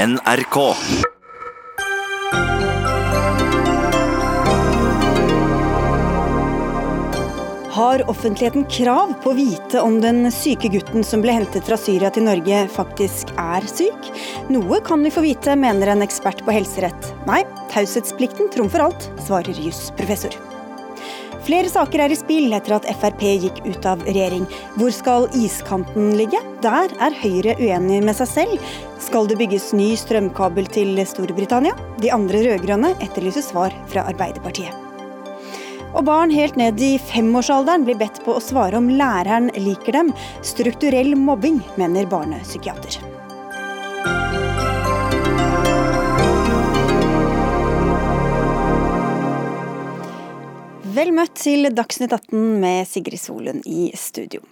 NRK. Har offentligheten krav på å vite om den syke gutten som ble hentet fra Syria til Norge, faktisk er syk? Noe kan vi få vite, mener en ekspert på helserett. Nei, taushetsplikten trumfer alt, svarer jusprofessor. Flere saker er i spill etter at Frp gikk ut av regjering. Hvor skal iskanten ligge? Der er Høyre uenig med seg selv. Skal det bygges ny strømkabel til Storbritannia? De andre rød-grønne etterlyser svar fra Arbeiderpartiet. Og barn helt ned i femårsalderen blir bedt på å svare om læreren liker dem. Strukturell mobbing, mener barnepsykiater. Vel møtt til Dagsnytt 18 med Sigrid Solund i studio.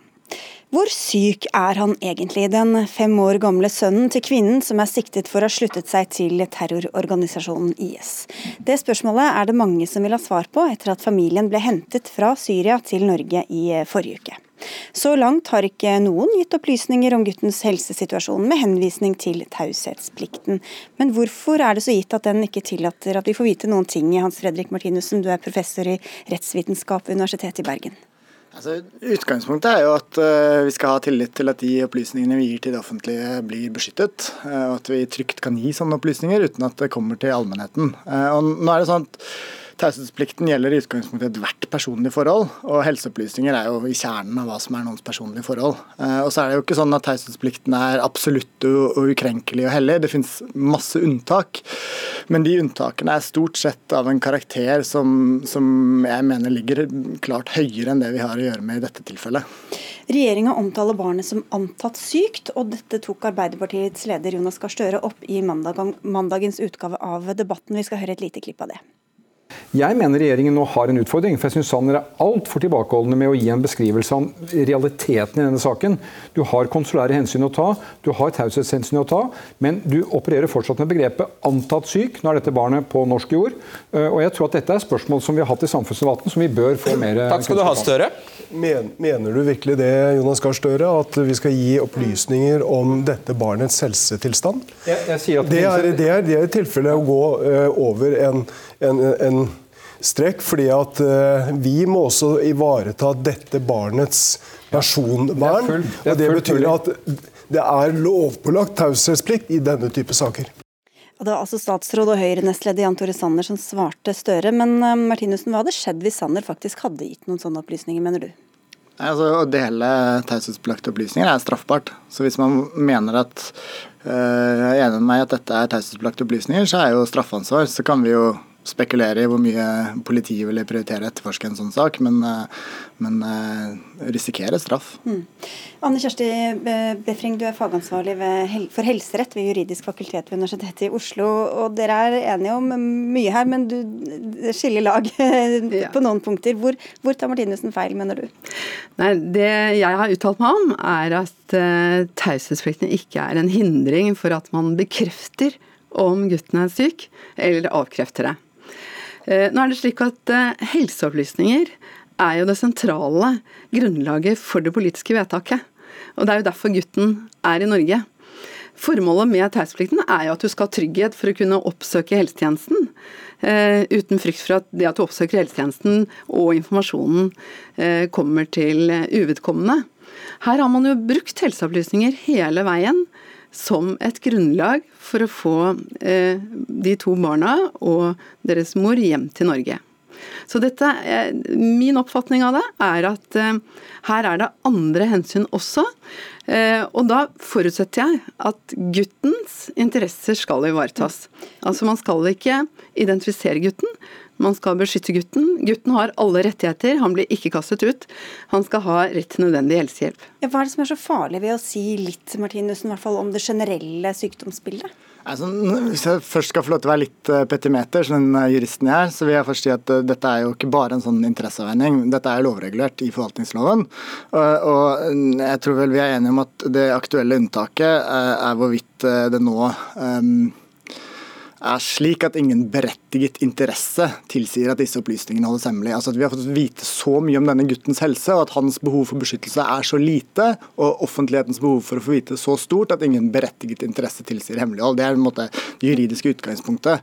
Hvor syk er han egentlig, den fem år gamle sønnen til kvinnen som er siktet for å ha sluttet seg til terrororganisasjonen IS? Det spørsmålet er det mange som vil ha svar på etter at familien ble hentet fra Syria til Norge i forrige uke. Så langt har ikke noen gitt opplysninger om guttens helsesituasjon med henvisning til taushetsplikten. Men hvorfor er det så gitt at den ikke tillater at vi får vite noen ting? Hans Fredrik Martinussen, du er professor i rettsvitenskap ved Universitetet i Bergen. Altså, utgangspunktet er jo at uh, vi skal ha tillit til at de opplysningene vi gir til det offentlige blir beskyttet. Uh, og at vi trygt kan gi sånne opplysninger uten at det kommer til allmennheten. Uh, og nå er det sånn at Taushetsplikten gjelder i utgangspunktet ethvert personlig forhold, og helseopplysninger er jo i kjernen av hva som er noens personlige forhold. Eh, og så er det jo ikke sånn at taushetsplikten er absolutt og ukrenkelig og hellig, det finnes masse unntak. Men de unntakene er stort sett av en karakter som, som jeg mener ligger klart høyere enn det vi har å gjøre med i dette tilfellet. Regjeringa omtaler barnet som antatt sykt, og dette tok Arbeiderpartiets leder Jonas Gahr Støre opp i mandag, mandagens utgave av Debatten. Vi skal høre et lite klipp av det. Jeg mener regjeringen nå har en utfordring. for jeg synes Sanner er altfor tilbakeholdne med å gi en beskrivelse av realiteten i denne saken. Du har konsulære hensyn å ta, du har taushetshensyn å ta, men du opererer fortsatt med begrepet 'antatt syk'. Nå er dette barnet på norsk jord. Eh, og jeg tror at dette er spørsmål som vi har hatt i samfunnsdebatten, som vi bør få mer Takk skal du ha, Støre. Men, mener du virkelig det, Jonas Gahr Støre, at vi skal gi opplysninger om dette barnets helsetilstand? Jeg, jeg sier at det, er, det, er, det er i tilfelle å gå uh, over en en, en strekk, fordi at uh, vi må også ivareta dette barnets personvern. Det full, det og det betyr at det er lovpålagt taushetsplikt i denne type saker. Og det var altså statsråd og Høyre-nestleder Jan Tore Sanner som svarte Støre. Men uh, Martinussen, hva hadde skjedd hvis Sanner faktisk hadde gitt noen sånne opplysninger, mener du? Altså, å dele taushetsbelagte opplysninger er straffbart. Så hvis man mener at øh, jeg er enig med meg at dette er taushetsbelagte opplysninger, så er jo straffansvar. Så kan vi jo spekulere i hvor mye politiet ville prioritere å etterforske en sånn sak, men, eh, men eh, risikere straff. Mm. Anne Kjersti Befring, du er fagansvarlig for helserett ved Juridisk fakultet ved Universitetet i Oslo. og Dere er enige om mye her, men du skiller lag ja. på noen punkter. Hvor, hvor tar Martinussen feil, mener du? Nei, Det jeg har uttalt meg om, er at uh, taushetsplikten ikke er en hindring for at man bekrefter om gutten er syk, eller avkrefter det. Eh, nå er det slik at eh, Helseopplysninger er jo det sentrale grunnlaget for det politiske vedtaket. Og Det er jo derfor gutten er i Norge. Formålet med taushetsplikten er jo at du skal ha trygghet for å kunne oppsøke helsetjenesten. Uh, uten frykt for at det at du oppsøker helsetjenesten og informasjonen kommer til uvedkommende. Her har man jo brukt helseopplysninger hele veien som et grunnlag for å få eh, de to barna og deres mor hjem til Norge. Så dette, eh, Min oppfatning av det er at eh, her er det andre hensyn også. Eh, og da forutsetter jeg at guttens interesser skal ivaretas. Altså Man skal ikke identifisere gutten, man skal beskytte gutten. Gutten har alle rettigheter, han blir ikke kastet ut. Han skal ha rett til nødvendig helsehjelp. Ja, hva er det som er så farlig ved å si litt Martinussen, i hvert fall om det generelle sykdomsbildet? Altså, hvis jeg først skal få lov til å være litt uh, petimeter, som den uh, juristen jeg er, så vil jeg først si at uh, dette er jo ikke bare en sånn interesseavveining. Dette er lovregulert i forvaltningsloven. og jeg tror vel vi er enige om at det aktuelle unntaket er hvorvidt det nå um, er slik at ingen berettiget interesse tilsier at disse opplysningene holdes hemmelig. Altså at Vi har fått vite så mye om denne guttens helse, og at hans behov for beskyttelse er så lite, og offentlighetens behov for å få vite så stort at ingen berettiget interesse tilsier hemmelighold. Det er en måte det juridiske utgangspunktet.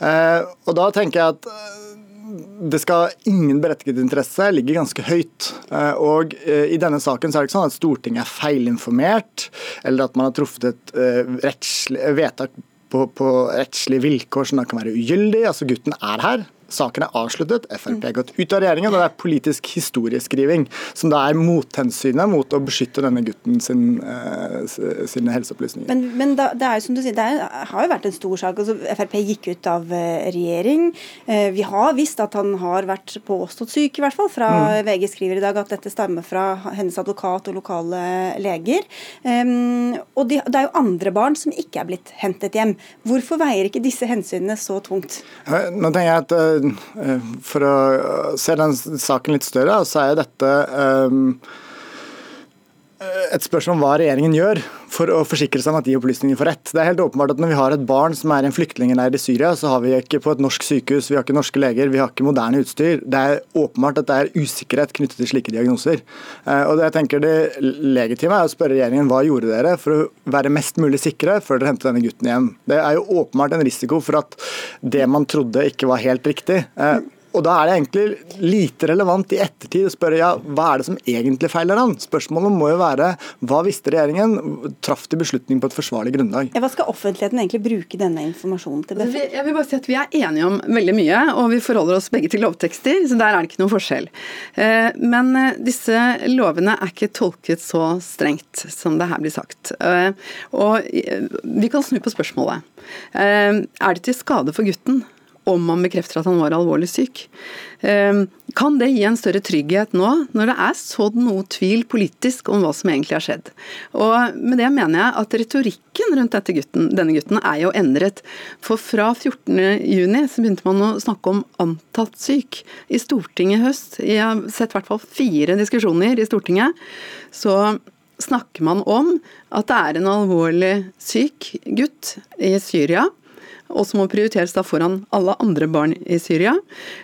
Eh, og da tenker jeg at eh, det skal ingen berettiget interesse ligger ganske høyt. Eh, og I denne saken så er det ikke sånn at Stortinget er feilinformert, eller at man har truffet et rettslig vedtak på, på rettslige vilkår som da kan være ugyldig. Altså Gutten er her, Saken er avsluttet, Frp har gått ut av regjeringen, og det er politisk historieskriving. Som da er mothensynet mot å beskytte denne gutten sin, uh, sine helseopplysninger. Men, men da, det er jo som du sier, det er, har jo vært en stor sak. Altså, Frp gikk ut av uh, regjering. Uh, vi har visst at han har vært påstått syk, i hvert fall. Fra mm. VG skriver i dag at dette stammer fra hennes advokat og lokale leger. Um, og de, det er jo andre barn som ikke er blitt hentet hjem. Hvorfor veier ikke disse hensynene så tungt? Nå tenker jeg at Eh, for å se den saken litt større, så er dette um, et spørsmål om hva regjeringen gjør for å forsikre seg om at de opplysningene får rett. Det er helt åpenbart at Når vi har et barn som er i en flyktningleir i Syria, så har vi ikke på et norsk sykehus, vi har ikke norske leger, vi har ikke moderne utstyr. Det er åpenbart at det er usikkerhet knyttet til slike diagnoser. Eh, og Det jeg tenker det legitime er å spørre regjeringen hva gjorde dere for å være mest mulig sikre før dere hentet denne gutten hjem. Det er jo åpenbart en risiko for at det man trodde ikke var helt riktig. Og Da er det egentlig lite relevant i ettertid å spørre ja, hva er det som egentlig feiler han? Spørsmålet må jo være hva visste regjeringen? Traff de beslutning på et forsvarlig grunnlag? Hva skal offentligheten egentlig bruke denne informasjonen til? Altså, jeg vil bare si at Vi er enige om veldig mye, og vi forholder oss begge til lovtekster, så der er det ikke noen forskjell. Eh, men eh, disse lovene er ikke tolket så strengt som det her blir sagt. Eh, og vi kan snu på spørsmålet. Er det til skade for gutten om man bekrefter at han var alvorlig syk. Ehm, kan det gi en større trygghet nå, når det er sådd noe tvil politisk om hva som egentlig har skjedd? Og Med det mener jeg at retorikken rundt gutten, denne gutten er jo endret. For fra 14.6 så begynte man å snakke om antatt syk. I Stortinget i høst, jeg har sett i hvert fall fire diskusjoner i Stortinget, så snakker man om at det er en alvorlig syk gutt i Syria og som må prioriteres da foran alle andre barn i Syria.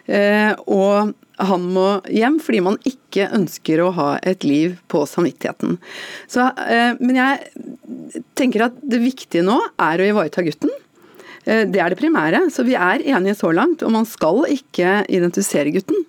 Eh, og han må hjem fordi man ikke ønsker å ha et liv på samvittigheten. Så, eh, men jeg tenker at det viktige nå er å ivareta gutten. Eh, det er det primære, så vi er enige så langt. Og man skal ikke identifisere gutten.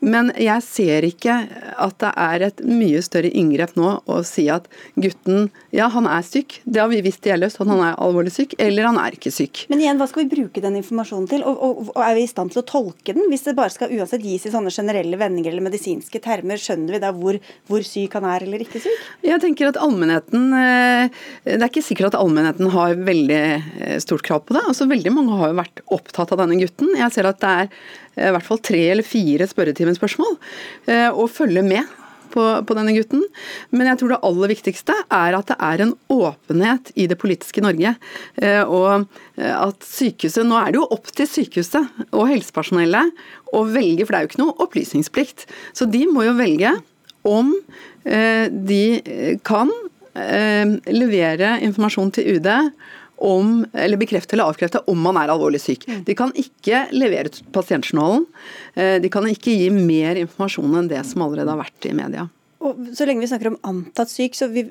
Men jeg ser ikke at det er et mye større inngrep nå å si at gutten ja, han er syk, det har vi visst i Elløs, at han er alvorlig syk, eller han er ikke syk. Men igjen, hva skal vi bruke den informasjonen til, og, og, og, er vi i stand til å tolke den? Hvis det bare skal uansett gis i sånne generelle vendinger eller medisinske termer, skjønner vi da hvor, hvor syk han er eller ikke syk? Jeg tenker at allmennheten eh, Det er ikke sikkert at allmennheten har veldig eh, stort krav på det. Altså, veldig mange har jo vært opptatt av denne gutten. Jeg ser at det er i hvert fall tre eller fire spørretimespørsmål, eh, og følge med på, på, denne gutten. Men jeg tror det aller viktigste er at det er en åpenhet i det politiske Norge. Eh, og at sykehuset Nå er det jo opp til sykehuset og helsepersonellet å velge, for det er jo ikke noe opplysningsplikt. Så de må jo velge om de kan levere informasjon til UD om, eller bekrefte eller avkrefte om man er alvorlig syk. Mm. De kan ikke levere pasientjournalen. Eh, de kan ikke gi mer informasjon enn det som allerede har vært i media. Og så lenge vi snakker om antatt syk, så, vi,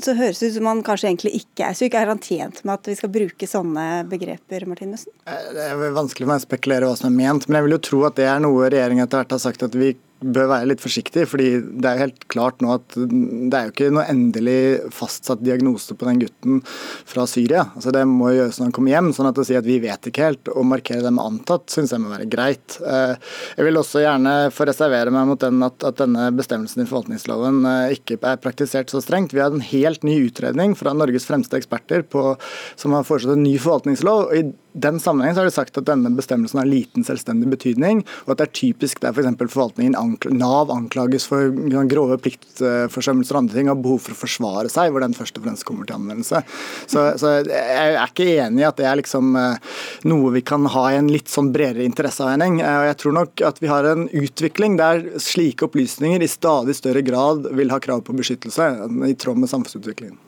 så høres det ut som man kanskje egentlig ikke er syk. Er han tjent med at vi skal bruke sånne begreper, Martinussen? Nøssen? det er vanskelig for meg å spekulere hva som er ment, men jeg vil jo tro at det er noe regjeringen etter hvert har sagt at vi bør være litt forsiktig, fordi det er jo helt klart nå at det er jo ikke noe endelig fastsatt diagnose på den gutten fra Syria. Altså Det må gjøres når han kommer hjem. sånn at å si at vi vet ikke helt, og markere det med antatt, syns jeg må være greit. Eh, jeg vil også gjerne få reservere meg mot den at, at denne bestemmelsen i forvaltningsloven eh, ikke er praktisert så strengt. Vi har en helt ny utredning fra Norges fremste eksperter på, som har foreslått en ny forvaltningslov. og i den sammenhengen har de sagt at denne bestemmelsen har liten selvstendig betydning, og at det er typisk der f.eks. For forvaltningen ankl Nav anklages for grove pliktforsømmelser og andre ting, og behov for å forsvare seg, hvor den først og fremst kommer til anvendelse. Så, så jeg er ikke enig i at det er liksom eh, noe vi kan ha i en litt sånn bredere interesseavveining. Eh, jeg tror nok at vi har en utvikling der slike opplysninger i stadig større grad vil ha krav på beskyttelse, i tråd med samfunnsutviklingen.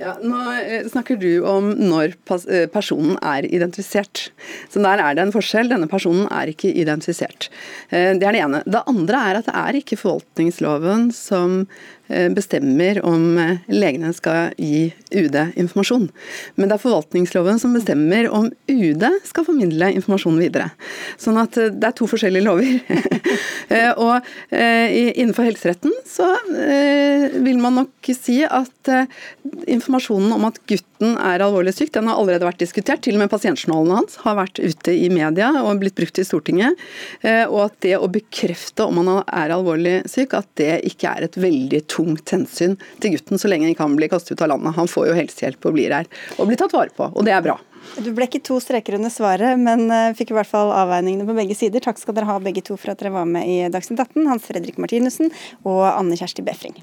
Ja, nå eh, snakker du om når eh, personen er identifisert. Så Der er det en forskjell. Denne personen er ikke identifisert. Eh, det er det ene. Det andre er at det er ikke forvaltningsloven som bestemmer om legene skal gi UD informasjon. Men det er forvaltningsloven som bestemmer om UD skal formidle informasjon videre. Sånn at det er to forskjellige lover. og innenfor helseretten så vil man nok si at informasjonen om at gutten er alvorlig syk, den har allerede vært diskutert. Til og med pasientjournalen hans har vært ute i media og blitt brukt i Stortinget. Eh, og at det å bekrefte om han er alvorlig syk, at det ikke er et veldig tungt hensyn til gutten, så lenge han ikke blir kastet ut av landet. Han får jo helsehjelp og blir her, og blir tatt vare på, og det er bra. Du ble ikke to streker under svaret, men eh, fikk i hvert fall avveiningene på begge sider. Takk skal dere ha begge to for at dere var med i Dagsnytt 18, Hans Fredrik Martinussen og Anne Kjersti Befring.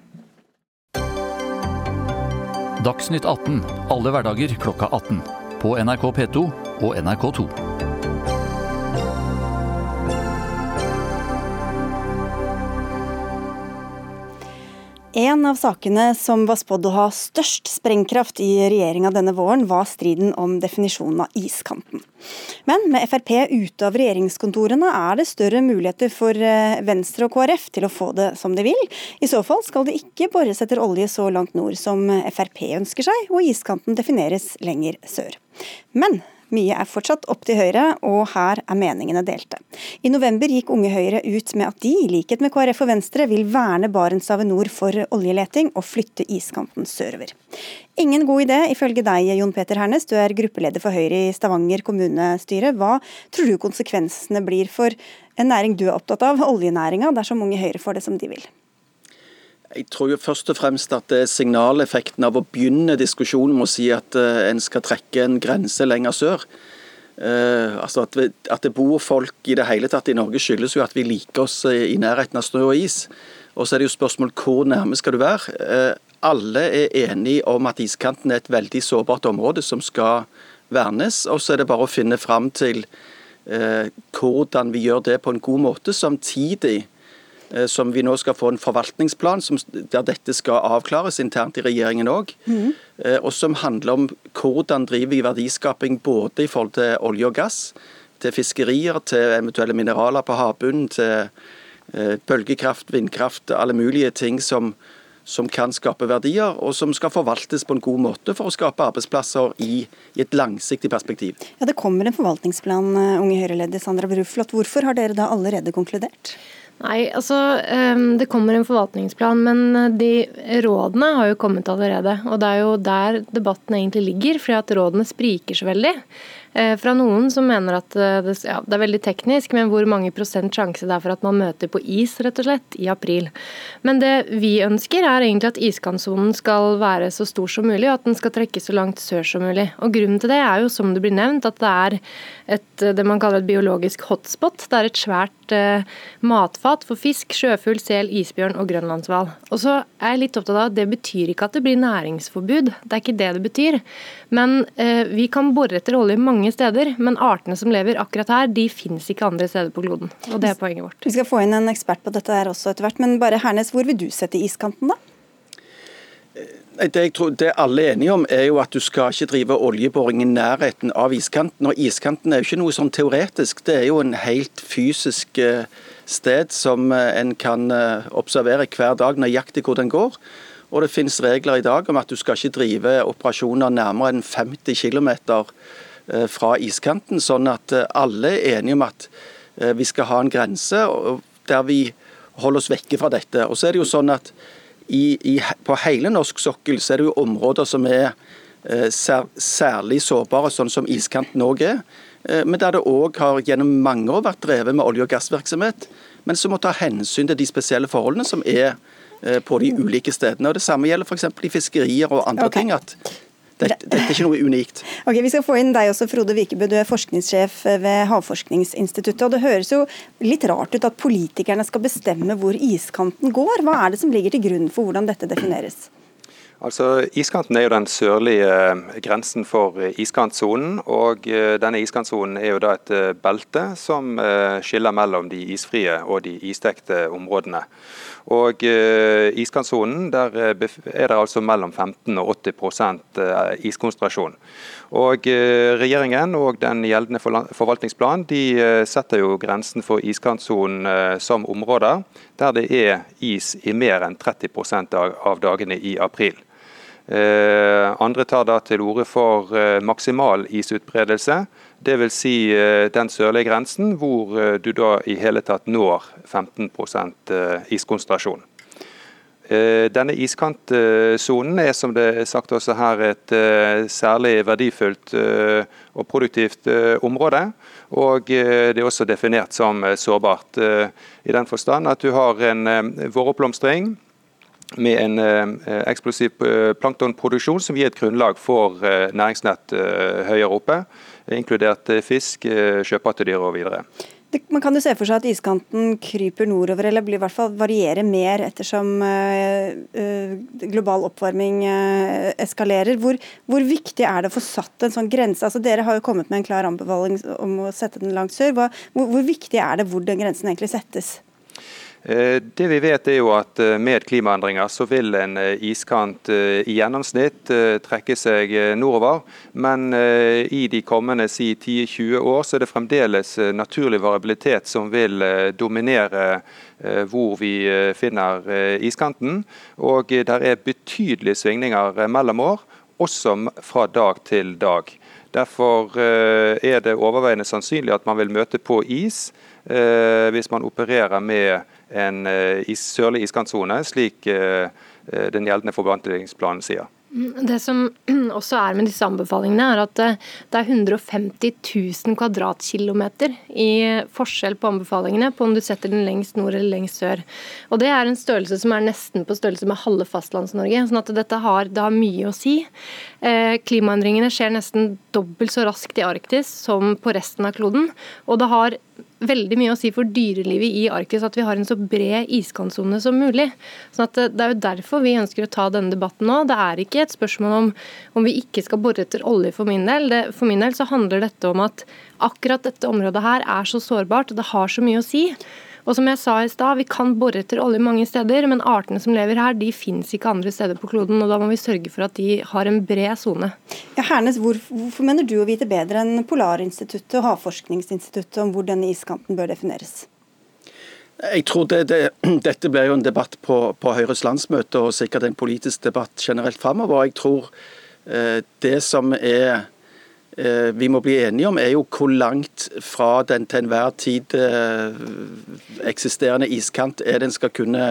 Dagsnytt 18 alle hverdager klokka 18. På NRK P2 og NRK2. En av sakene som var spådd å ha størst sprengkraft i regjeringa denne våren, var striden om definisjonen av iskanten. Men med Frp ute av regjeringskontorene er det større muligheter for eh, Venstre og KrF til å få det som de vil. I så fall skal det ikke bores etter olje så langt nord som Frp ønsker seg, og iskanten defineres lenger sør. Men mye er fortsatt opp til Høyre, og her er meningene delte. I november gikk Unge Høyre ut med at de, i likhet med KrF og Venstre, vil verne Barentshavet nord for oljeleting og flytte iskanten sørover. Ingen god idé, ifølge deg, Jon Peter Hernes, du er gruppeleder for Høyre i Stavanger kommunestyre. Hva tror du konsekvensene blir for en næring du er opptatt av, oljenæringa, dersom Unge Høyre får det som de vil? Jeg tror jo først og fremst at det er signaleffekten av å begynne diskusjonen med å si at uh, en skal trekke en grense lenger sør. Uh, altså at, vi, at, det bor folk i det hele tatt i Norge skyldes jo at vi liker oss i nærheten av snø og is. Og så er det jo spørsmål hvor nærme skal du være. Uh, alle er enige om at iskanten er et veldig sårbart område som skal vernes. Og så er det bare å finne fram til hvordan vi gjør det på en god måte, samtidig Eh, som vi nå skal få en forvaltningsplan som, der dette skal avklares internt i regjeringen òg. Mm. Eh, og som handler om hvordan driver vi verdiskaping både i forhold til olje og gass, til fiskerier, til eventuelle mineraler på havbunnen, til eh, bølgekraft, vindkraft, alle mulige ting som, som kan skape verdier, og som skal forvaltes på en god måte for å skape arbeidsplasser i, i et langsiktig perspektiv. Ja, Det kommer en forvaltningsplan, Unge Høyre-leder Sandra Bruflot. Hvorfor har dere da allerede konkludert? Nei, altså Det kommer en forvaltningsplan, men eh, de rådene har jo kommet allerede. Og det er jo der debatten egentlig ligger, fordi at rådene spriker så veldig. Eh, fra noen som mener at eh, det, ja, det, er veldig teknisk, men hvor mange prosent sjanse det er for at man møter på is rett og slett i april. Men det vi ønsker er egentlig at iskantsonen skal være så stor som mulig, og at den skal trekke så langt sør som mulig. Og Grunnen til det er jo som det blir nevnt at det er et, det man kaller et biologisk hotspot. Det er et svært eh, matfat for fisk, sjøfugl, sel, isbjørn og grønlandshval. Og så er jeg litt opptatt av at det betyr ikke at det blir næringsforbud. Det er ikke det det betyr. Men eh, vi kan bore etter olje mange mange steder, men artene som lever akkurat her, de finnes ikke andre steder på kloden. Og det er poenget vårt. Vi skal få inn en ekspert på dette her også etter hvert, men bare Hernes, hvor vil du sette iskanten da? Det, jeg tror, det alle er enige om, er jo at du skal ikke drive oljeboring i nærheten av iskanten. Og iskanten er jo ikke noe sånn teoretisk, det er jo en helt fysisk eh, sted som eh, en kan eh, observere hver dag nøyaktig hvor den går. Og det finnes regler i dag om at du skal ikke drive operasjoner nærmere enn 50 km Eh, fra iskanten, sånn at eh, alle er enige om at eh, vi skal ha en grense der vi holder oss vekke fra dette. Og så er det jo sånn at i, i, På hele norsk sokkel så er det jo områder som er sær, særlig sårbare, sånn som iskanten òg er. Men der det òg har gjennom mange år vært drevet med olje- og gassvirksomhet, men som må ta hensyn til de spesielle forholdene som er på de ulike stedene. Og Det samme gjelder f.eks. i fiskerier og andre okay. ting. at dette, dette, er ikke noe unikt. Ok, Vi skal få inn deg også, Frode Vikebø. Du er forskningssjef ved Havforskningsinstituttet. og Det høres jo litt rart ut at politikerne skal bestemme hvor iskanten går. Hva er det som ligger til grunn for hvordan dette defineres? Altså, Iskanten er jo den sørlige grensen for iskantsonen. og Denne iskantsonen er jo da et belte som skiller mellom de isfrie og de isdekte områdene. Og uh, Iskantsonen der er det altså mellom 15 og 80% iskonsentrasjon. Og Regjeringen og den gjeldende forvaltningsplanen de setter jo grensen for iskantsonen som områder der det er is i mer enn 30% av dagene i april. Eh, andre tar da til orde for eh, maksimal isutbredelse, dvs. Si, eh, den sørlige grensen hvor du da i hele tatt når 15% iskonsentrasjon. Denne iskantsonen er som det er sagt også her et særlig verdifullt og produktivt område. Og det er også definert som sårbart, i den forstand at du har en våroppblomstring med en eh, eksplosiv eh, planktonproduksjon som gir et grunnlag for eh, næringsnett høyere oppe, inkludert fisk, sjøpattedyr og videre. Man kan jo se for seg at iskanten kryper nordover, eller blir i hvert fall varierer mer ettersom global oppvarming eskalerer. Hvor, hvor, viktig er det å få satt en sånn grense? Altså, dere har jo kommet med en klar anbefaling om å sette den langt sør. Hvor, hvor viktig er det hvor den grensen egentlig settes? Eh, det vi vet er jo at eh, Med klimaendringer så vil en eh, iskant i gjennomsnitt trekke seg nordover. Men i de kommende si 10-20 år så er det fremdeles naturlig variabilitet som vil dominere hvor vi finner iskanten. Og det er betydelige svingninger mellom år, også fra dag til dag. Derfor er det overveiende sannsynlig at man vil møte på is hvis man opererer med en eh, is, sørlig iskantsone, slik eh, eh, den gjeldende forvaltningsplanen sier. Mm, det som også er med disse anbefalingene, er at det er 150 000 kvadratkilometer i forskjell på anbefalingene på om du setter den lengst nord eller lengst sør. Og Det er en størrelse som er nesten på størrelse med halve Fastlands-Norge. sånn at dette har, det har mye å si. Klimaendringene skjer nesten dobbelt så raskt i Arktis som på resten av kloden. Og det har veldig mye å si for dyrelivet i Arktis at vi har en så bred iskantsone som mulig. Sånn at Det er jo derfor vi ønsker å ta denne debatten nå. Det er ikke et spørsmål om om vi ikke skal bore etter olje for min del. Det, for min del så handler dette om at akkurat dette området her er så sårbart, og det har så mye å si. Og som jeg sa i stad, Vi kan bore etter olje mange steder, men artene som lever her, de finnes ikke andre steder på kloden. og Da må vi sørge for at de har en bred sone. Ja, Hernes, hvor, hvorfor mener du å vite bedre enn Polarinstituttet og Havforskningsinstituttet om hvor denne iskanten bør defineres? Jeg tror det, det, Dette blir jo en debatt på, på, Høyres landsmøte og sikkert en politisk debatt generelt framover. Jeg tror eh, det som er Eh, vi må bli enige om, er jo hvor langt fra den til enhver tid eh, eksisterende iskant er den skal kunne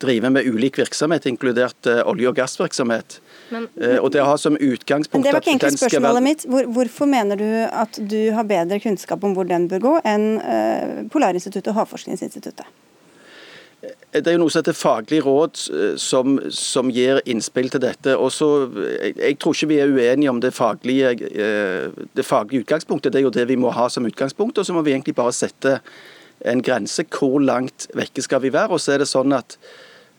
drive med ulik virksomhet, inkludert eh, olje- og gassvirksomhet. Men, og det har som utgangspunkt Det var ikke egentlig spørsmålet mitt. Hvor, hvorfor mener du at du har bedre kunnskap om hvor den bør gå, enn Polarinstituttet og Havforskningsinstituttet? Det er jo noe som heter faglig råd eh, som, som gir innspill til dette. Også, jeg, jeg, tror ikke vi er uenige om det faglige, eh, det faglige utgangspunktet. Det er jo det vi må ha som utgangspunkt. Og så må vi egentlig bare sette en grense. Hvor langt vekke skal vi være? Og så er det sånn at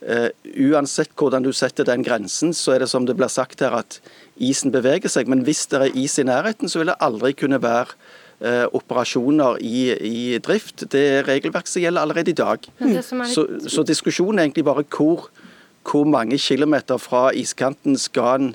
uh, uansett hvordan du setter den grensen, så er det som det blir sagt her, at isen beveger seg. Men hvis det er is i nærheten, så vil det aldri kunne være Eh, operasjoner i, i, drift. Det er regelverk som gjelder allerede i dag. Så, så, diskusjonen er egentlig bare hvor, hvor mange kilometer fra iskanten skal en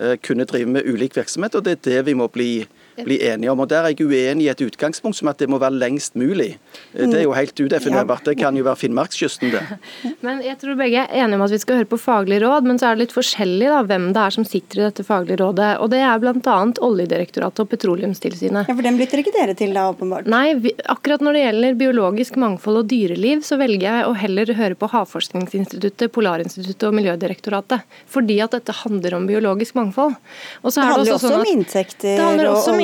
uh, kunne drive med ulik virksomhet. og Det er det vi må bli bli enige om. og Der er jeg uenig i et utgangspunkt som at det må være lengst mulig. Det er jo helt udefinerbart. Det kan jo være Finnmarkskysten, det. Men Jeg tror begge er enige om at vi skal høre på faglig råd, men så er det litt forskjellig da, hvem det er som sitter i dette faglige rådet. Og Det er bl.a. Oljedirektoratet og Petroleumstilsynet. Ja, For den lytter ikke dere til da, åpenbart? Nei, vi, akkurat når det gjelder biologisk mangfold og dyreliv, så velger jeg å heller høre på Havforskningsinstituttet, Polarinstituttet og Miljødirektoratet. Fordi at dette handler om biologisk mangfold. det handler også, sånn om inntekter og oljenæringens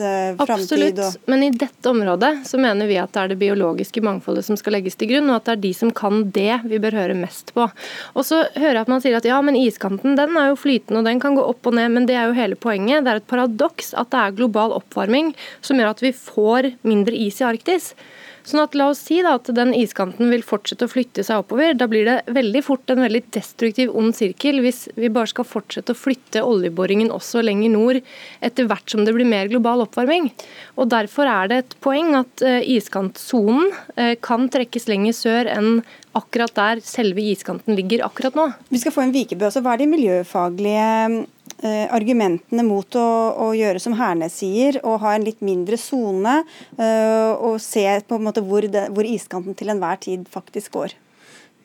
uh, framtid. Absolutt, men i dette området så mener vi at det er det biologiske mangfoldet som skal legges til grunn, og at det er de som kan det vi bør høre mest på. Og så hører jeg at man sier at ja, men iskanten den er jo flytende og den kan gå opp og ned, men det er jo hele poenget. Det er et paradoks at det er global oppvarming som gjør at vi får mindre is i Arktis. Sånn at La oss si da at den iskanten vil fortsette å flytte seg oppover. Da blir det veldig fort en veldig destruktiv ond sirkel hvis vi bare skal fortsette å flytte oljeboringen også lenger nord etter hvert som det blir mer global oppvarming. Og Derfor er det et poeng at eh, iskantsonen eh, kan trekkes lenger sør enn akkurat der selve iskanten ligger akkurat nå. Vi skal få en Vikebø også. Hva er de miljøfaglige argumentene mot å, å, gjøre som Hernes sier, å ha en litt mindre sone eh, og se på en måte hvor, det, hvor iskanten til enhver tid faktisk går?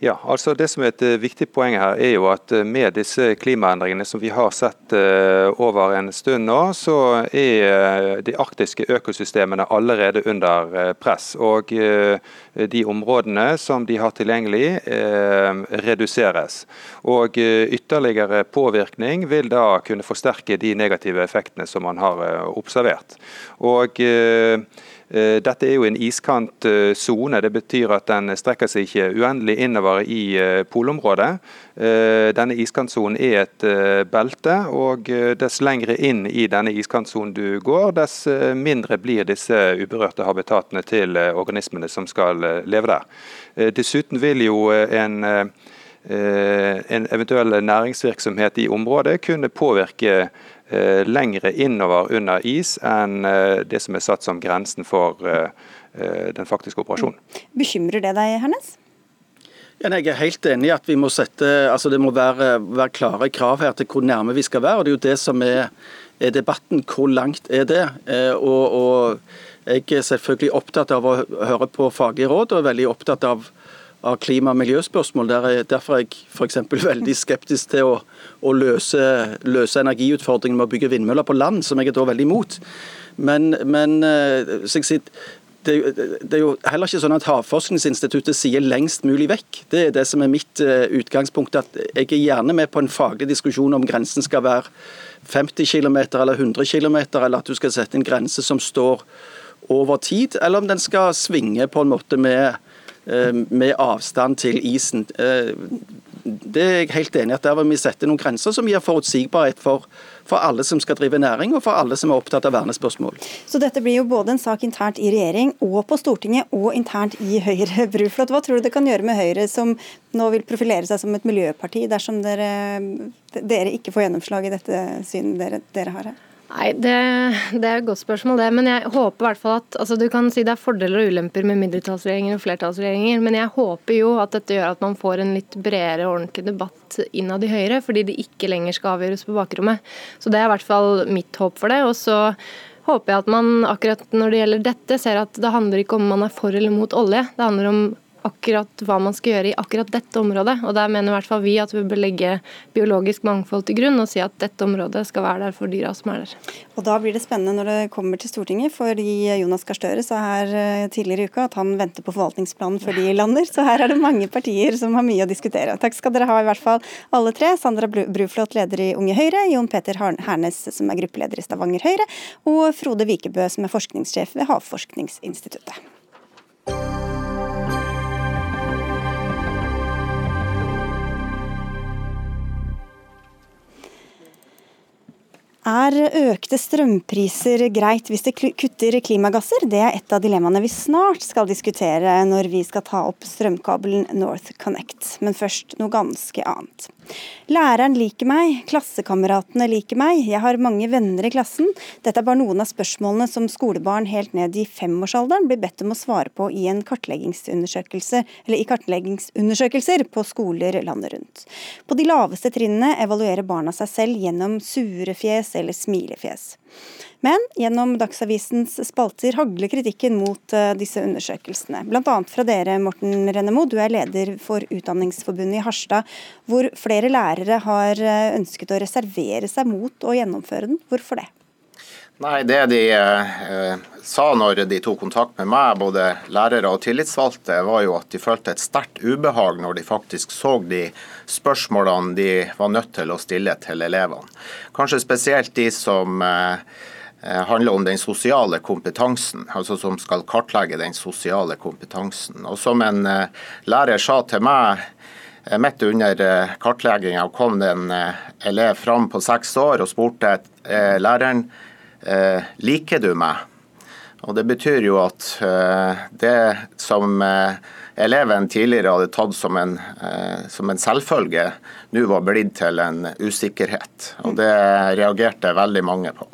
Ja, altså Det som er et eh, viktig poeng her, er jo at eh, med disse klimaendringene som vi har sett eh, over en stund nå, så er de arktiske økosystemene allerede under press. Og de områdene som de har tilgjengelig, reduseres. Og ytterligere påvirkning vil da kunne forsterke de negative effektene som man har observert. Og dette er jo en iskantsone. Det betyr at den strekker seg ikke uendelig innover i eh, polområdet. Eh, denne iskantsonen er et belte, og dess lengre inn i denne iskantsonen du går, dess mindre blir disse uberørte habitatene til organismene som skal leve der. Dessuten vil jo en en eventuell næringsvirksomhet i området kunne påvirke Eh, lengre innover under is enn eh, det som er satt som grensen for eh, den faktiske operasjonen. Bekymrer det deg, Hernes? Ja, jeg er helt enig i at vi må sette, altså det må være, være, klare krav her til hvor nærme vi skal være. og Det er jo det som er, er debatten. Hvor langt er det? Og, og Jeg er selvfølgelig opptatt av å høre på faglige råd, og er veldig opptatt av av klima- og miljøspørsmål. Der er, derfor er jeg f.eks. veldig skeptisk til å, å løse, løse, energiutfordringen med å bygge vindmøller på land, som jeg er da veldig imot. Men, men eh, så jeg sier, det, det, er jo heller ikke sånn at Havforskningsinstituttet sier lengst mulig vekk. Det er det som er mitt uh, utgangspunkt. at Jeg er gjerne med på en faglig diskusjon om grensen skal være 50 km eller 100 km, eller at du skal sette en grense som står over tid, eller om den skal svinge på en måte med Eh, med avstand til isen. Eh, det er jeg helt enig i at Der vil vi sette noen grenser som gir forutsigbarhet for, for, alle som skal drive næring, og for alle som er opptatt av vernespørsmål. Så dette blir jo både en sak internt i regjering og på Stortinget, og internt i Høyre. Bruflot, hva tror du det kan gjøre med Høyre, som nå vil profilere seg som et miljøparti, dersom dere, dere ikke får gjennomslag i dette synet dere, dere har her? Nei, det, det, er et godt spørsmål, det. Men jeg håper i hvert fall at altså Du kan si det er fordeler og ulemper med mindretallsregjeringer og flertallsregjeringer, men jeg håper jo at dette gjør at man får en litt bredere og ordentlig debatt innad i Høyre, fordi det ikke lenger skal avgjøres på bakrommet. Så det er i hvert fall mitt håp for det. Og så håper jeg at man akkurat når det gjelder dette, ser at det handler ikke om man er for eller mot olje. Det handler om akkurat hva man skal gjøre i akkurat dette området. Og Der mener i hvert fall vi at vi bør legge biologisk mangfold til grunn og si at dette området skal være der for dyra som er der. Og Da blir det spennende når det kommer til Stortinget, fordi Jonas Gahr Støre sa her eh, tidligere i uka at han venter på forvaltningsplanen før de lander. Så her er det mange partier som har mye å diskutere. Takk skal dere ha i hvert fall alle tre. Sandra Bruflot, leder i Unge Høyre, Jon Peter Hernes, som er gruppeleder i Stavanger Høyre, og Frode Vikebø, som er forskningssjef ved Havforskningsinstituttet. Er økte strømpriser greit hvis det kutter klimagasser? Det er et av dilemmaene vi snart skal diskutere når vi skal ta opp strømkabelen NorthConnect. Men først noe ganske annet. Læreren liker meg, klassekameratene liker meg, jeg har mange venner i klassen. Dette er bare noen av spørsmålene som skolebarn helt ned i femårsalderen blir bedt om å svare på i kartleggingsundersøkelse, i kartleggingsundersøkelser på skoler landet rundt. På de laveste trinnene evaluerer barna seg selv gjennom surefjes eller smilefjes. Men gjennom Dagsavisens spalter hagler kritikken mot uh, disse undersøkelsene. Bl.a. fra dere, Morten Rennemo, du er leder for Utdanningsforbundet i Harstad, hvor flere lærere har uh, ønsket å reservere seg mot å gjennomføre den. Hvorfor det? Nei, Det de eh, sa når de tok kontakt med meg, både lærere og tillitsvalgte, var jo at de følte et sterkt ubehag når de faktisk så de spørsmålene de var nødt til å stille til elevene. Kanskje spesielt de som eh, Eh, handler om den sosiale kompetansen, altså som skal kartlegge den sosiale kompetansen. Og Som en eh, lærer sa til meg eh, midt under kartlegginga, kom det en elev fram på seks år og spurte læreren liker du meg. Og Det betyr jo at det som eleven tidligere hadde tatt som en, som en selvfølge, nå var blitt til en usikkerhet. Og Det reagerte veldig mange på.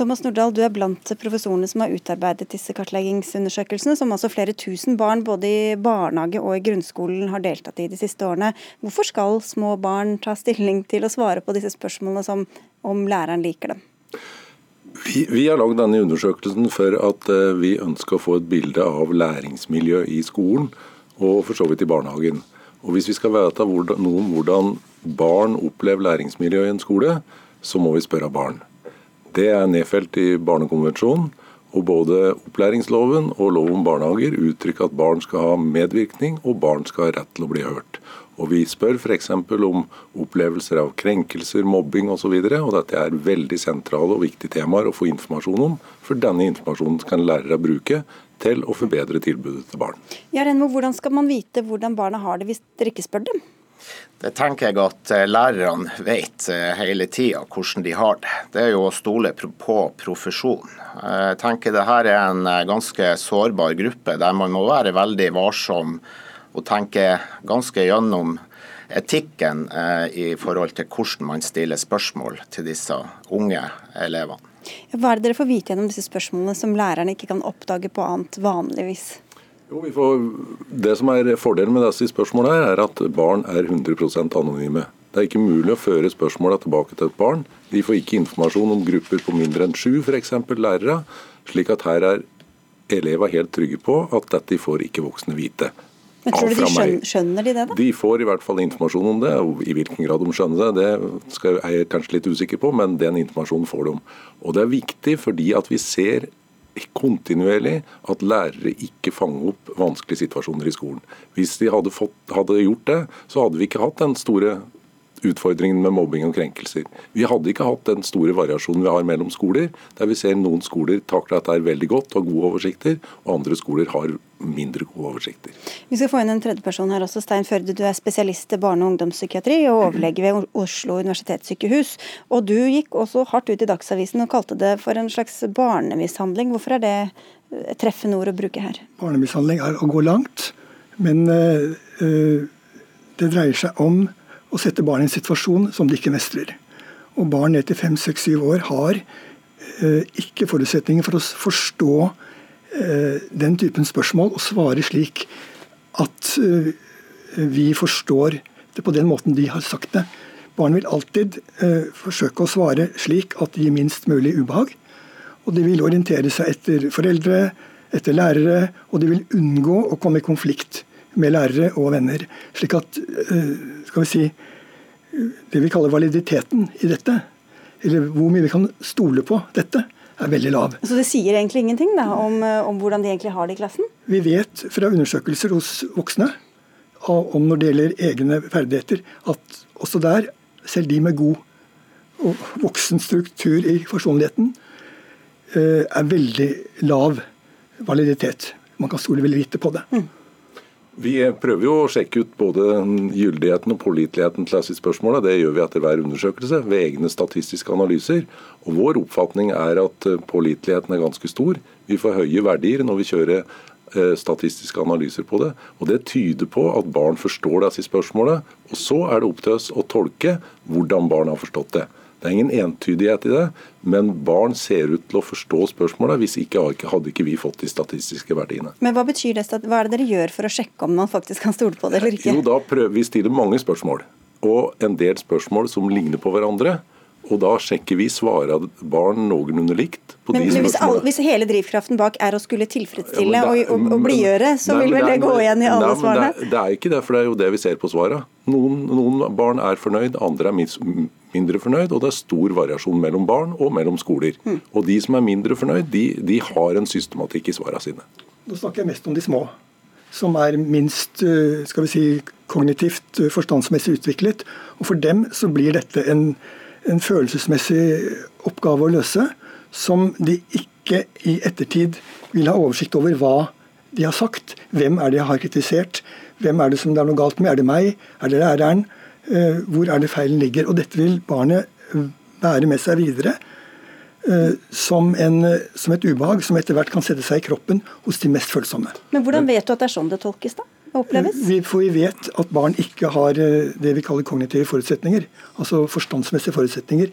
Thomas Nordahl, du er blant professorene som har utarbeidet disse kartleggingsundersøkelsene, som altså flere tusen barn både i barnehage og i grunnskolen har deltatt i de siste årene. Hvorfor skal små barn ta stilling til å svare på disse spørsmålene som om læreren liker dem? Vi, vi har lagd denne undersøkelsen for at eh, vi ønsker å få et bilde av læringsmiljø i skolen, og for så vidt i barnehagen. Og Hvis vi skal vite noe om hvordan barn opplever læringsmiljø i en skole, så må vi spørre barn. Det er nedfelt i Barnekonvensjonen. Og både opplæringsloven og lov om barnehager uttrykker at barn skal ha medvirkning, og barn skal ha rett til å bli hørt. Og Vi spør f.eks. om opplevelser av krenkelser, mobbing osv. Og, så og dette er veldig sentrale og viktige temaer å få informasjon om. For denne informasjonen kan lærere bruke til å forbedre tilbudet til barn. Ja, Renmo, hvordan skal man vite hvordan barna har det hvis dere ikke spør dem? Det tenker jeg at eh, lærerne vet eh, hele tida hvordan de har det. Det er jo å stole på profesjonen. Jeg tenker det her er en eh, ganske sårbar gruppe der man må være veldig varsom og tenke ganske gjennom etikken i forhold til hvordan man stiller spørsmål til disse unge elevene. Hva er det dere får vite gjennom disse spørsmålene som lærerne ikke kan oppdage på annet vanligvis? Jo, får, det som er Fordelen med disse spørsmålene her, er at barn er 100% anonyme. Det er ikke mulig å føre spørsmåla tilbake til et barn. De får ikke informasjon om grupper på mindre enn sju, f.eks. lærere. Slik at her er elever helt trygge på at dette får ikke voksne vite. Men tror du de skjønner, skjønner de det, da? De får i hvert fall informasjon om det. og I hvilken grad de skjønner det, det skal jeg er kanskje litt usikker på, men den informasjonen får de. Og Det er viktig fordi at vi ser kontinuerlig at lærere ikke fanger opp vanskelige situasjoner i skolen. Hvis de hadde, fått, hadde gjort det, så hadde vi ikke hatt den store utfordringen med mobbing og krenkelser. Vi hadde ikke hatt den store variasjonen vi har mellom skoler, der vi ser noen skoler takler dette veldig godt og gode oversikter, og andre skoler har mindre gode oversikter. Vi skal få inn en tredje person her også. Stein Førde, du er spesialist i barne- og ungdomspsykiatri og overlege ved Oslo universitetssykehus. Og du gikk også hardt ut i Dagsavisen og kalte det for en slags barnemishandling. Hvorfor er det et treffende ord å bruke her? Barnemishandling er å gå langt, men øh, det dreier seg om og sette barn i en situasjon som de ikke mestrer. Og barn ned til fem, seks, syv år har eh, ikke forutsetninger for å forstå eh, den typen spørsmål og svare slik at eh, vi forstår det på den måten de har sagt det. Barn vil alltid forsøke å svare slik at det gir minst mulig ubehag. Og de vil orientere seg etter foreldre, etter lærere, og de vil unngå å komme i konflikt med lærere og venner. Slik at eh, skal vi si, det vi kaller validiteten i dette, eller hvor mye vi kan stole på dette, er veldig lav. Så det sier egentlig ingenting da, om, eh, om hvordan de egentlig har det i klassen? Vi vet fra undersøkelser hos voksne om når det gjelder egne ferdigheter, at også der, selv de med god og voksen struktur i personligheten, eh, er veldig lav validitet. Man kan stole veldig lite på det. Mm. Vi prøver jo å sjekke ut både gyldigheten og påliteligheten til disse spørsmålene. Det gjør vi etter hver undersøkelse ved egne statistiske analyser. Og Vår oppfatning er at eh, påliteligheten er ganske stor. Vi får høye verdier når vi kjører eh, statistiske analyser på det. Og Det tyder på at barn forstår disse spørsmålene. Og Så er det opp til oss å tolke hvordan barn har forstått det. Det er ingen entydighet i det, men barn ser ut til å forstå spørsmålet. Hvis ikke hadde ikke vi fått de statistiske verdiene. Men Hva betyr det? Hva er det dere gjør for å sjekke om man faktisk kan stole på det eller ikke? Jo, da prøver Vi stiller mange spørsmål, og en del spørsmål som ligner på hverandre. Og da sjekker vi svaret barn noenlunde likt. på men, de men hvis, all, hvis, hele drivkraften bak er å skulle tilfredsstille ja, og, og, og blidgjøre, så nei, vil vel det, gå igjen i alle nei, svarene? Det, det, er ikke det, for det er jo det vi ser på svarene. Noen, noen barn er fornøyd, andre er mis, mindre fornøyd, og det er stor variasjon mellom barn og mellom skoler. Mm. Og de som er mindre fornøyd, de, de har en systematikk i svarene sine. Nå snakker jeg mest om de små, som er minst eh, skal vi si, kognitivt eh, forstandsmessig utviklet. Og For dem så blir dette en en følelsesmessig oppgave å løse, som de ikke i ettertid vil ha oversikt over hva de har sagt. Hvem er det jeg har kritisert? Hvem er det som det er noe galt med? Er det meg? Er det læreren? Eh, hvor er det feilen ligger? Og dette vil barnet bære med seg videre. uh, som, en, som, et ubehag som etter hvert kan sette seg i kroppen hos de mest følsomme. Men hvordan vet du at det er sånn det tolkes, da? Oppleves? Vi, for vi vet at barn ikke har det vi kaller kognitive forutsetninger, altså forstandsmessige forutsetninger,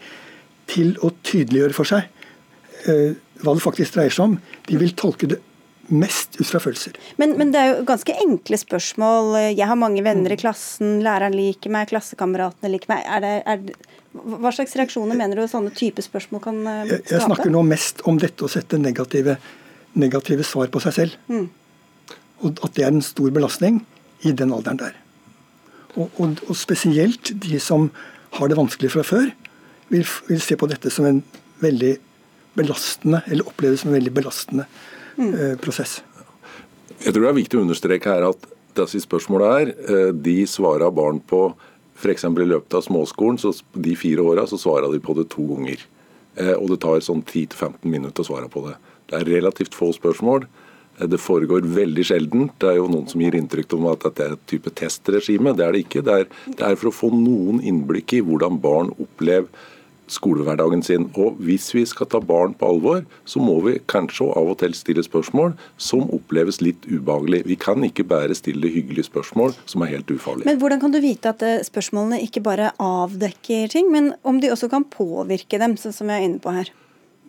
til å tydeliggjøre for seg uh, hva det faktisk dreier seg om. De vil tolke det mest ut fra følelser. Men, men, det er jo ganske enkle spørsmål. Jeg har mange venner i klassen, læreren liker meg, klassekameratene liker meg. Er det, er hva slags reaksjoner mener du sånne type spørsmål kan skape? Jeg, jeg snakker nå mest om dette å sette negative, negative svar på seg selv. Mm. Og at det er en stor belastning i den alderen der. Og, og, og spesielt de som har det vanskelig fra før, vil, vil se på dette som en veldig belastende, eller oppleves det som en veldig belastende mm. Eh, prosess. Jeg tror det er viktig å understreke her at disse spørsmålene her, eh, de svarer barn på f.eks. i løpet av småskolen, så de fire åra, så svarer de på det to ganger. Eh, og det tar sånn 10-15 minutter å svare på det. Det er relativt få spørsmål. Det foregår veldig sjelden. Det er jo noen som gir inntrykk om at dette er et type testregime. Det er det ikke. Det er, det er for å få noen innblikk i hvordan barn opplever skolehverdagen sin. Og Hvis vi skal ta barn på alvor, så må vi kanskje av og til stille spørsmål som oppleves litt ubehagelig. Vi kan ikke bare stille hyggelige spørsmål som er helt ufarlige. Men Hvordan kan du vite at eh, spørsmålene ikke bare avdekker ting, men om de også kan påvirke dem, sånn som jeg er inne på her?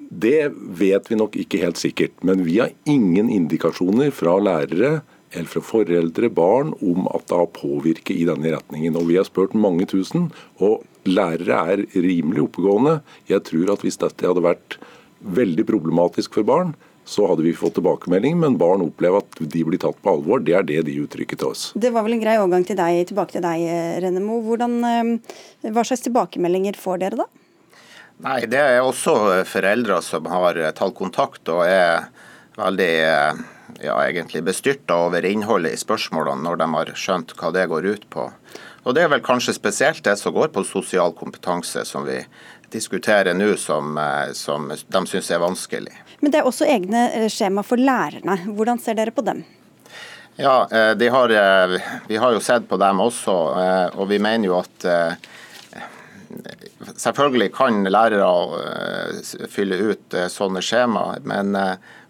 Det vet vi nok ikke helt sikkert, men vi har ingen indikasjoner fra lærere eller fra foreldre, barn, om at det har påvirket i denne retningen. Og Vi har spurt mange tusen, og lærere er rimelig oppegående. Jeg tror at hvis dette hadde vært veldig problematisk for barn, så hadde vi fått tilbakemelding, men barn opplever at de blir tatt på alvor. Det er det de uttrykker til oss. Det var vel en grei overgang til deg, tilbake til deg, Rennemo. Eh, hva slags tilbakemeldinger får dere da? Nei, Det er også foreldre som har tatt kontakt og er veldig ja, egentlig bestyrta over innholdet i spørsmålene når de har skjønt hva det går ut på. Og Det er vel kanskje spesielt det som går på sosial kompetanse, som vi diskuterer nå, som, eh, som de syns er vanskelig. Men det er også egne eh, skjema for lærerne. Hvordan ser dere på dem? Ja, de har, Vi har jo sett på dem også, og vi mener jo at Selvfølgelig kan lærere fylle ut sånne skjema, men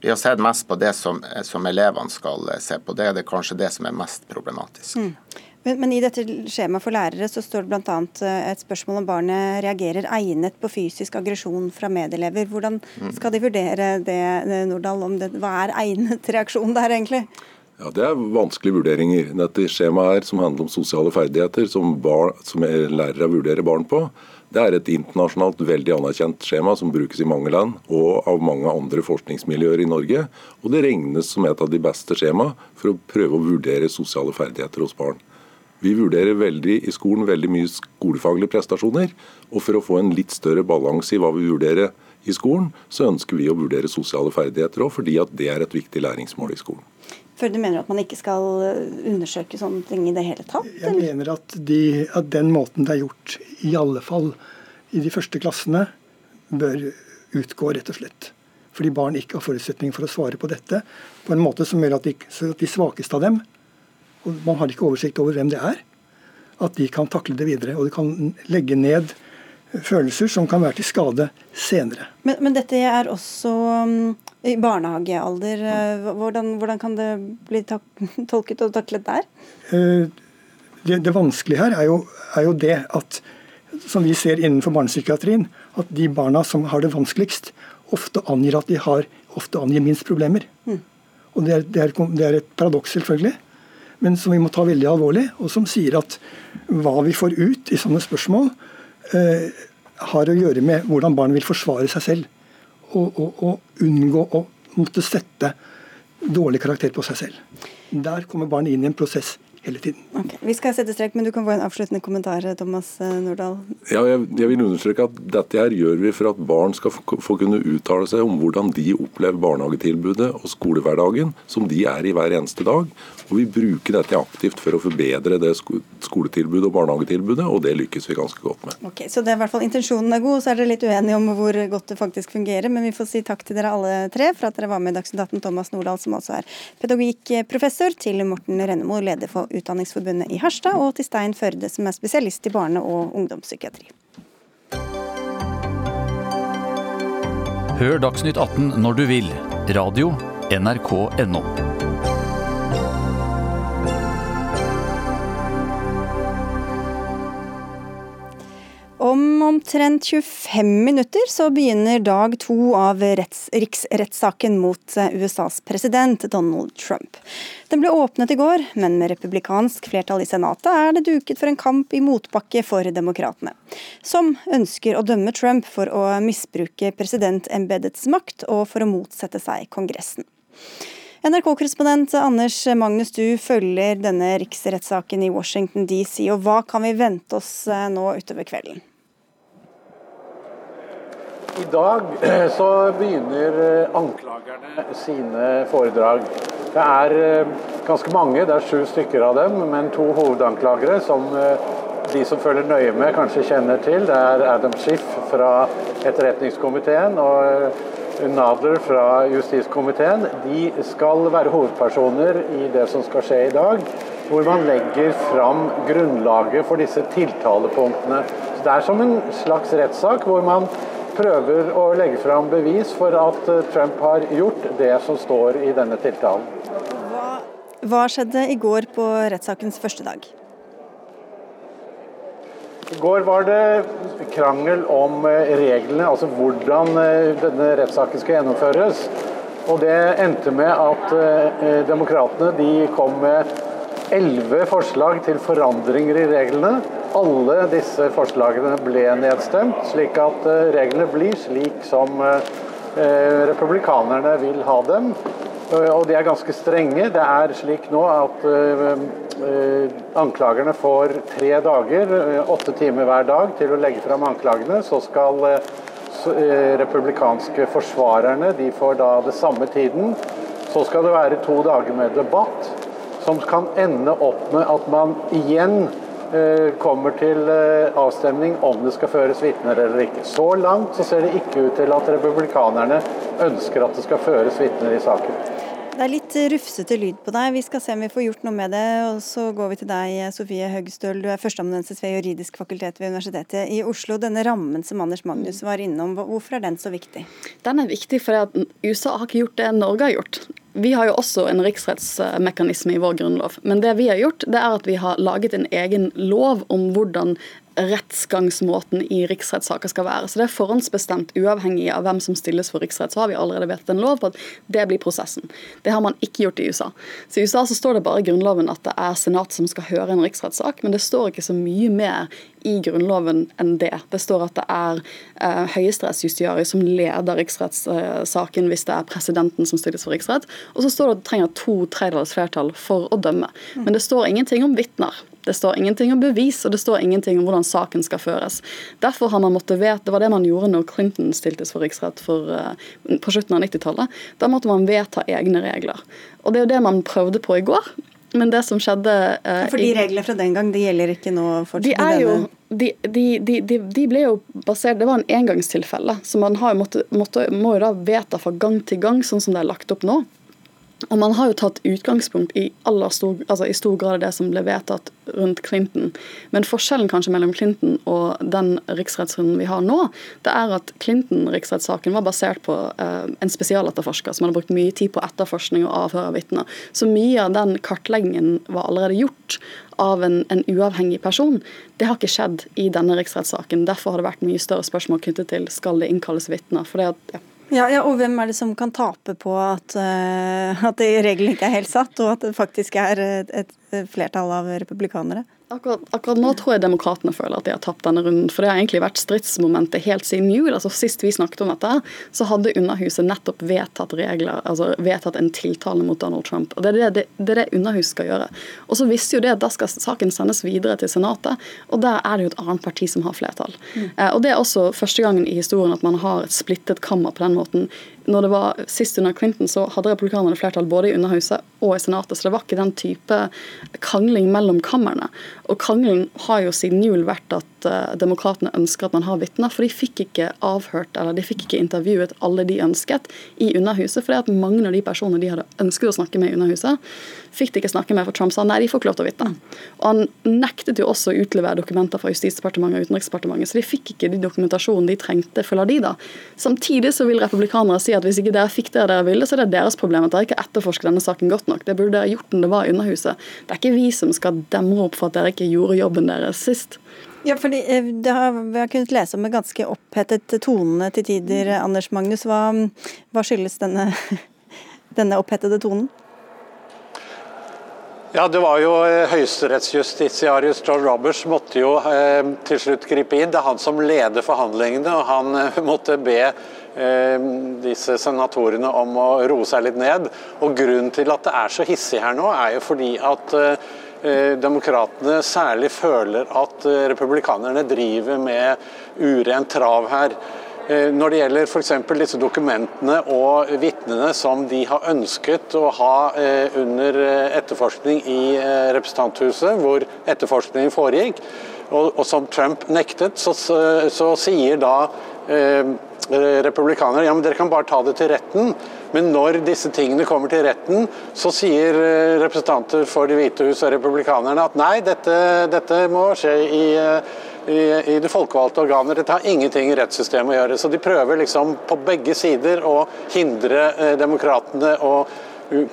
vi har sett mest på det som, som elevene skal se på. Det er det kanskje det som er mest problematisk. Mm. Men, men, i dette skjemaet for lærere så står det bl.a. Eh, et spørsmål om barnet reagerer egnet på fysisk aggresjon fra medelever. Hvordan mm. skal de vurdere det, eh, Nordahl? Om det, hva er egnet reaksjon der, egentlig? Ja, Det er vanskelige vurderinger. Dette skjemaet her, som handler om sosiale ferdigheter, som, bar, som lærere vurderer barn på, det er et internasjonalt veldig anerkjent skjema som brukes i mange land og av mange andre forskningsmiljøer i Norge. Og det regnes som et av de beste skjema for å prøve å vurdere sosiale ferdigheter hos barn. Vi vurderer veldig i skolen veldig mye skolefaglige prestasjoner. Og for å få en litt større balanse i hva vi vurderer i skolen, så ønsker vi å vurdere sosiale ferdigheter òg, fordi at det er et viktig læringsmål i skolen. For du mener at man ikke skal undersøke sånne ting i det hele tatt? Jeg mener at, de, at den måten det er gjort, i alle fall i de første klassene, bør utgå, rett og slett. Fordi barn ikke har forutsetning for å svare på dette på en måte som gjør at de, at de svakeste av dem og man har ikke oversikt over hvem det er, at de kan takle det videre. Og de kan legge ned følelser som kan være til skade senere. Men, men dette er også um, i barnehagealder. Eh, hvordan, hvordan, kan det bli tolket og taklet der? Uh, det, det, vanskelige her er jo, er jo, det at, som vi ser innenfor barnepsykiatrien, at de barna som har det vanskeligst, ofte angir at de har ofte angir minst problemer. Mm. Og det er, det, er, det er, et paradoks, selvfølgelig men som vi må ta veldig alvorlig, og som sier at hva vi får ut i sånne spørsmål, eh, har å gjøre med hvordan barn vil forsvare seg selv. Å, og unngå å måtte sette dårlig karakter på seg selv. Der kommer barnet inn i en prosess hele tiden. Okay. Vi skal sette strek, men du kan få en avsluttende kommentar, Thomas eh, Nordahl. Ja, jeg, jeg, vil understreke at dette her gjør vi for at barn skal få, få, kunne uttale seg om hvordan de opplever barnehagetilbudet og skolehverdagen som de er i hver eneste dag. Og Vi bruker dette aktivt for å forbedre det skoletilbudet og barnehagetilbudet, og det lykkes vi ganske godt med. Ok, Så det er i hvert fall intensjonen er god, og så er dere litt uenige om hvor godt det faktisk fungerer. Men vi får si takk til dere alle tre for at dere var med i Dagsnytt 18. Thomas Nordahl, som også er pedagogikkprofessor, til Morten Rennemo, leder for Utdanningsforbundet i Harstad, og til Stein Førde, som er spesialist i barne- og ungdomspsykiatri. Hør Dagsnytt 18 når du vil. Radio NRK.no. Om omtrent 25 minutter så begynner dag to av riksrettssaken mot eh, USAs president Donald Trump. Den ble åpnet i går, men med republikansk flertall i Senatet er det duket for en kamp i motbakke for demokratene, som ønsker å dømme Trump for å misbruke presidentembedets makt og for å motsette seg Kongressen. NRK-korrespondent Anders Magnus, du følger denne riksrettssaken i Washington DC, og hva kan vi vente oss eh, nå utover kvelden? I dag eh, så begynner eh, anklagerne sine foredrag. Det er eh, ganske mange, det er sju stykker av dem, men to hovedanklagere som de som følger nøye med, kanskje kjenner til. Det er Adam Schiff fra Etterretningskomiteen og Nadler fra justiskomiteen. De skal være hovedpersoner i det som skal skje i dag, hvor man legger fram grunnlaget for disse tiltalepunktene. Så det er som en slags rettssak hvor man prøver å legge fram bevis for at eh, Trump har gjort det som står i denne tiltalen. Hva, hva skjedde i går på rettssakens første dag? I går var det krangel om eh, reglene, altså hvordan eh, denne rettssaken skal gjennomføres. Og det endte med at demokratene kom med elleve forslag til forandringer i reglene. Alle disse forslagene ble nedstemt, slik at eh, reglene blir slik som eh, eh, republikanerne vil ha dem. Og de er ganske strenge. Det er slik nå at anklagerne får tre dager, åtte timer hver dag, til å legge fram anklagene. Så skal republikanske forsvarerne de får da det samme tiden. Så skal det være to dager med debatt, som kan ende opp med at man igjen Eh, kommer til eh, avstemning om det skal føres vitner eller ikke. Så langt så ser det ikke ut til at republikanerne ønsker at det skal føres vitner i saken. Det er litt rufsete lyd på deg. Vi skal se om vi får gjort noe med det. Og så går vi til deg, Sofie Høgstøl. Du er førsteamanuensis ved Juridisk fakultet ved Universitetet i Oslo. Denne rammen som Anders Magnus var innom, hvorfor er den så viktig? Den er viktig fordi at USA har ikke gjort det Norge har gjort. Vi har jo også en riksrettsmekanisme i vår grunnlov. Men det vi har gjort, det er at vi har laget en egen lov om hvordan rettsgangsmåten i riksrettssaker skal være. Så det er forhåndsbestemt uavhengig av hvem som stilles for riksrett. Så har vi allerede vedtatt en lov på at det blir prosessen. Det har man ikke gjort i USA. Så I USA så står det bare i Grunnloven at det er Senat som skal høre en riksrettssak, men det står ikke så mye mer i Grunnloven enn det. Det står at det er eh, høyesterettsjustitiarius som leder riksrettssaken hvis det er presidenten som stilles for riksrett. Og så står det at det trenger to tredjedels flertall for å dømme. Men det står ingenting om vitner. Det står ingenting om bevis, og det står ingenting om hvordan saken skal føres. Derfor har man vite, Det var det man gjorde når Clinton stiltes for riksrett for, uh, på slutten av 90-tallet. Da måtte man vedta egne regler. Og Det er jo det man prøvde på i går. Men det som skjedde uh, For de reglene fra den gang, de gjelder ikke nå? De er jo de, de, de, de, ble jo basert Det var en engangstilfelle. Så man måtte, måtte, må jo da vedta fra gang til gang, sånn som det er lagt opp nå. Og man har jo tatt utgangspunkt i, stor, altså i stor grad det som ble vedtatt rundt Clinton. Men forskjellen kanskje mellom Clinton og den riksrettsrunden vi har nå, det er at Clinton-riksrettssaken var basert på eh, en spesialetterforsker som hadde brukt mye tid på etterforskning og avhør av vitner. Så mye av den kartleggingen var allerede gjort av en, en, uavhengig person. Det har ikke skjedd i denne riksrettssaken. Derfor har det vært mye større spørsmål knyttet til skal det innkalles vitner. For det at, ja, ja, og hvem er det som kan tape på at, det at regelen ikke er helt satt, og at det faktisk er et flertall av republikanere? Akkurat, akkurat, nå tror jeg demokratene føler at de har tapt denne runden. For det har egentlig vært stridsmomentet helt siden jul. altså Sist vi snakket om dette, så hadde Underhuset nettopp vedtatt regler, altså vedtatt en tiltale mot Donald Trump. og Det er det, det, det, er Underhuset skal gjøre. Og så visste jo det at da skal saken sendes videre til Senatet, og der er det jo et annet parti som har flertall. Mm. Eh, og Det er også første gangen i historien at man har et splittet kammer på den måten når det var Sist under Clinton så hadde republikanerne flertall både i Underhuset og i Senatet, så det var ikke den type krangling mellom kamrene. Og krangelen har jo siden jul vært at at uh, demokratene ønsker at man har vitner. For de fikk ikke avhørt eller de fikk ikke intervjuet alle de ønsket i Underhuset. fordi at mange av de personene de hadde ønsket å snakke med i Underhuset, fikk de ikke snakke med, for Trump sa nei, de får ikke lov til å vitne. Og Han nektet jo også å utlevere dokumenter fra Justisdepartementet og Utenriksdepartementet, så de fikk ikke de dokumentasjonen de trengte, følger de da. Samtidig så vil republikanere si at hvis ikke dere fikk det dere ville, så er det deres problem at dere ikke etterforsker denne saken godt nok. Det burde dere gjort når det var i Underhuset. Det er ikke vi som skal demre opp for at dere ikke gjorde jobben deres sist. Ja, fordi eh, det har, Vi har kunnet lese om en ganske opphetet tonene til tider. Anders Magnus, hva, hva skyldes denne, denne opphetede tonen? Ja, Det var jo eh, høyesterettsjustitiarius John Roberts måtte jo eh, til slutt gripe inn. Det er han som leder forhandlingene, og han eh, måtte be eh, disse senatorene om å roe seg litt ned. Og Grunnen til at det er så hissig her nå, er jo fordi at Eh, demokratene særlig føler at eh, republikanerne driver med urent trav her. Eh, når det gjelder f.eks. disse dokumentene og vitnene som de har ønsket å ha under etterforskning i representanthuset, hvor etterforskningen foregikk, og, som Trump nektet, så, så sier da republikanere ja, men dere kan bare ta det til retten. Men når disse tingene kommer til retten, så sier eh, representanter for Det hvite hus og republikanerne at nei, dette, dette må skje i, eh, i, i det folkevalgte organer. Dette har ingenting i rettssystemet å gjøre. Så de prøver liksom på begge sider å hindre eh, demokratene å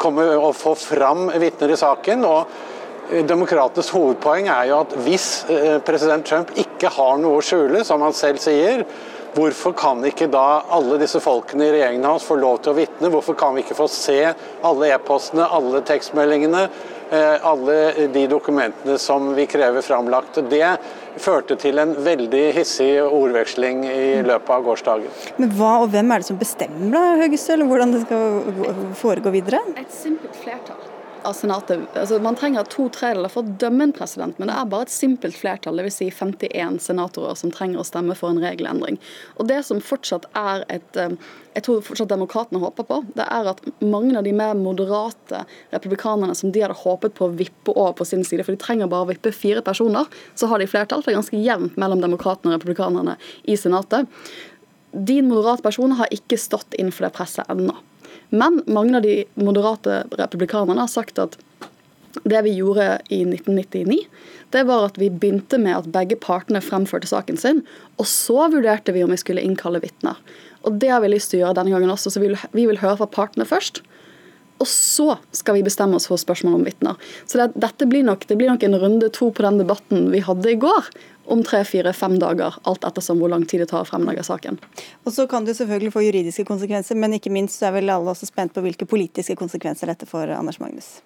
komme og få fram vitner i saken. og Demokratenes hovedpoeng er jo at hvis president Trump ikke har noe å skjule, som han selv sier, Hvorfor kan ikke da alle disse folkene i regjeringen hans få lov til å vitne? Hvorfor kan vi ikke få se alle e-postene, alle tekstmeldingene, eh, alle de dokumentene som vi krever framlagt? Det førte til en veldig hissig ordveksling i løpet av gårsdagen. Men hva og hvem er det som bestemmer da, Høgestøl, hvordan det skal foregå videre? Et simpelt flertall av Senatet. Altså, man trenger to tredjedeler for å dømme en president, men det er bare et simpelt flertall, dvs. Si 51 senatorer som trenger å stemme for en regelendring. Og Det som fortsatt er et eh, jeg tror fortsatt demokratene håper på, det er at mange av de mer moderate republikanerne som de hadde håpet på å vippe over på sin side, for de trenger bare å vippe fire personer, så har de flertall. Det er ganske jevnt mellom demokratene og republikanerne i Senatet. Din moderate person har ikke stått innenfor det presset ennå. Men mange av de moderate republikanerne har sagt at det vi gjorde i 1999, det var at vi begynte med at begge partene fremførte saken sin, og så vurderte vi om vi skulle innkalle vitner. Og det har vi lyst til å gjøre denne gangen også, så vi vil, vi vil høre fra partene først. Og så skal vi bestemme oss for spørsmål om vitner. Så det, dette blir nok, det blir nok en runde to på den debatten vi hadde i går, om tre, fire, fem dager, alt ettersom hvor lang tid det tar å fremlegge saken. Og Så kan det selvfølgelig få juridiske konsekvenser, men ikke minst så er vel alle også spent på hvilke politiske konsekvenser dette får, Anders Magnus?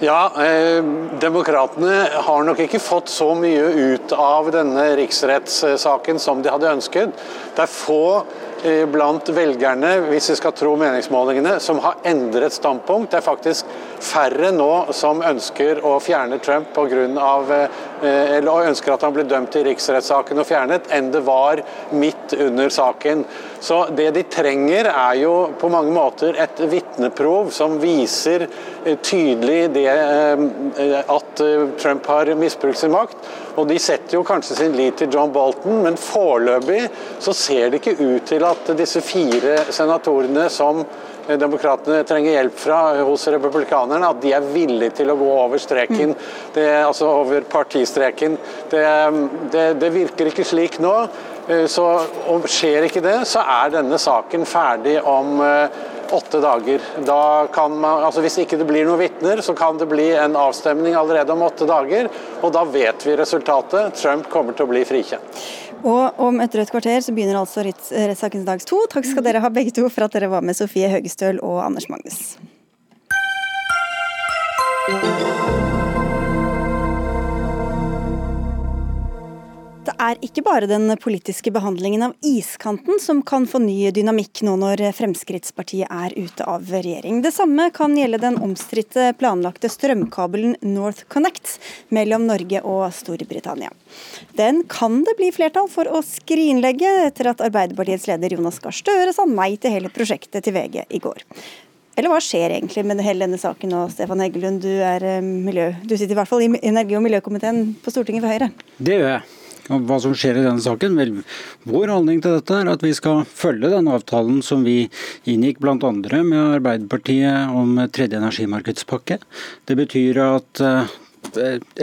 Ja, eh, Demokratene har nok ikke fått så mye ut av denne riksrettssaken som de hadde ønsket. Det er få Eh, blant velgerne, hvis vi skal tro meningsmålingene, som har endret standpunkt. Det er faktisk færre nå som ønsker å fjerne Trump på grunn av, eh, eller ønsker at han blir dømt i riksrettssaken og fjernet, enn det var midt under saken. Så Det de trenger, er jo på mange måter et vitneprov som viser eh, tydelig det at Trump har misbrukt sin makt. Og De setter jo kanskje sin lit til John Bolton, men foreløpig så ser det ikke ut til at disse fire senatorene som demokratene trenger hjelp fra hos republikanerne, at de er villige til å gå over streken, det, altså over partistreken. Det, det, det virker ikke slik nå. Eh, så og Skjer ikke det, så er denne saken ferdig om eh, åtte dager. Da kan man, altså Hvis ikke det blir noen vitner, så kan det bli en avstemning allerede om åtte dager. Og da vet vi resultatet. Trump kommer til å bli frikjent. Og om et rødt kvarter så begynner altså rettssakens dags to. Takk skal dere ha begge to for at dere var med, Sofie Høgestøl og Anders Magnus. Er ikke bare den politiske behandlingen av iskanten som kan få ny dynamikk nå når Fremskrittspartiet er ute av regjering. Det samme kan gjelde den omstridte planlagte strømkabelen NorthConnect mellom Norge og Storbritannia. Den kan det bli flertall for å skrinlegge etter at Arbeiderpartiets leder Jonas Gahr Støre sa nei til hele prosjektet til VG i går. Eller hva skjer egentlig med hele denne saken nå, Stefan Heggelund? Du, er eh, miljø, du sitter i hvert fall i energi- og miljøkomiteen på Stortinget for Høyre. Det gjør jeg. Og hva som skjer i denne saken? Vel, vår holdning til dette er at vi skal følge den avtalen som vi inngikk bl.a. med Arbeiderpartiet om tredje energimarkedspakke. Det betyr at eh,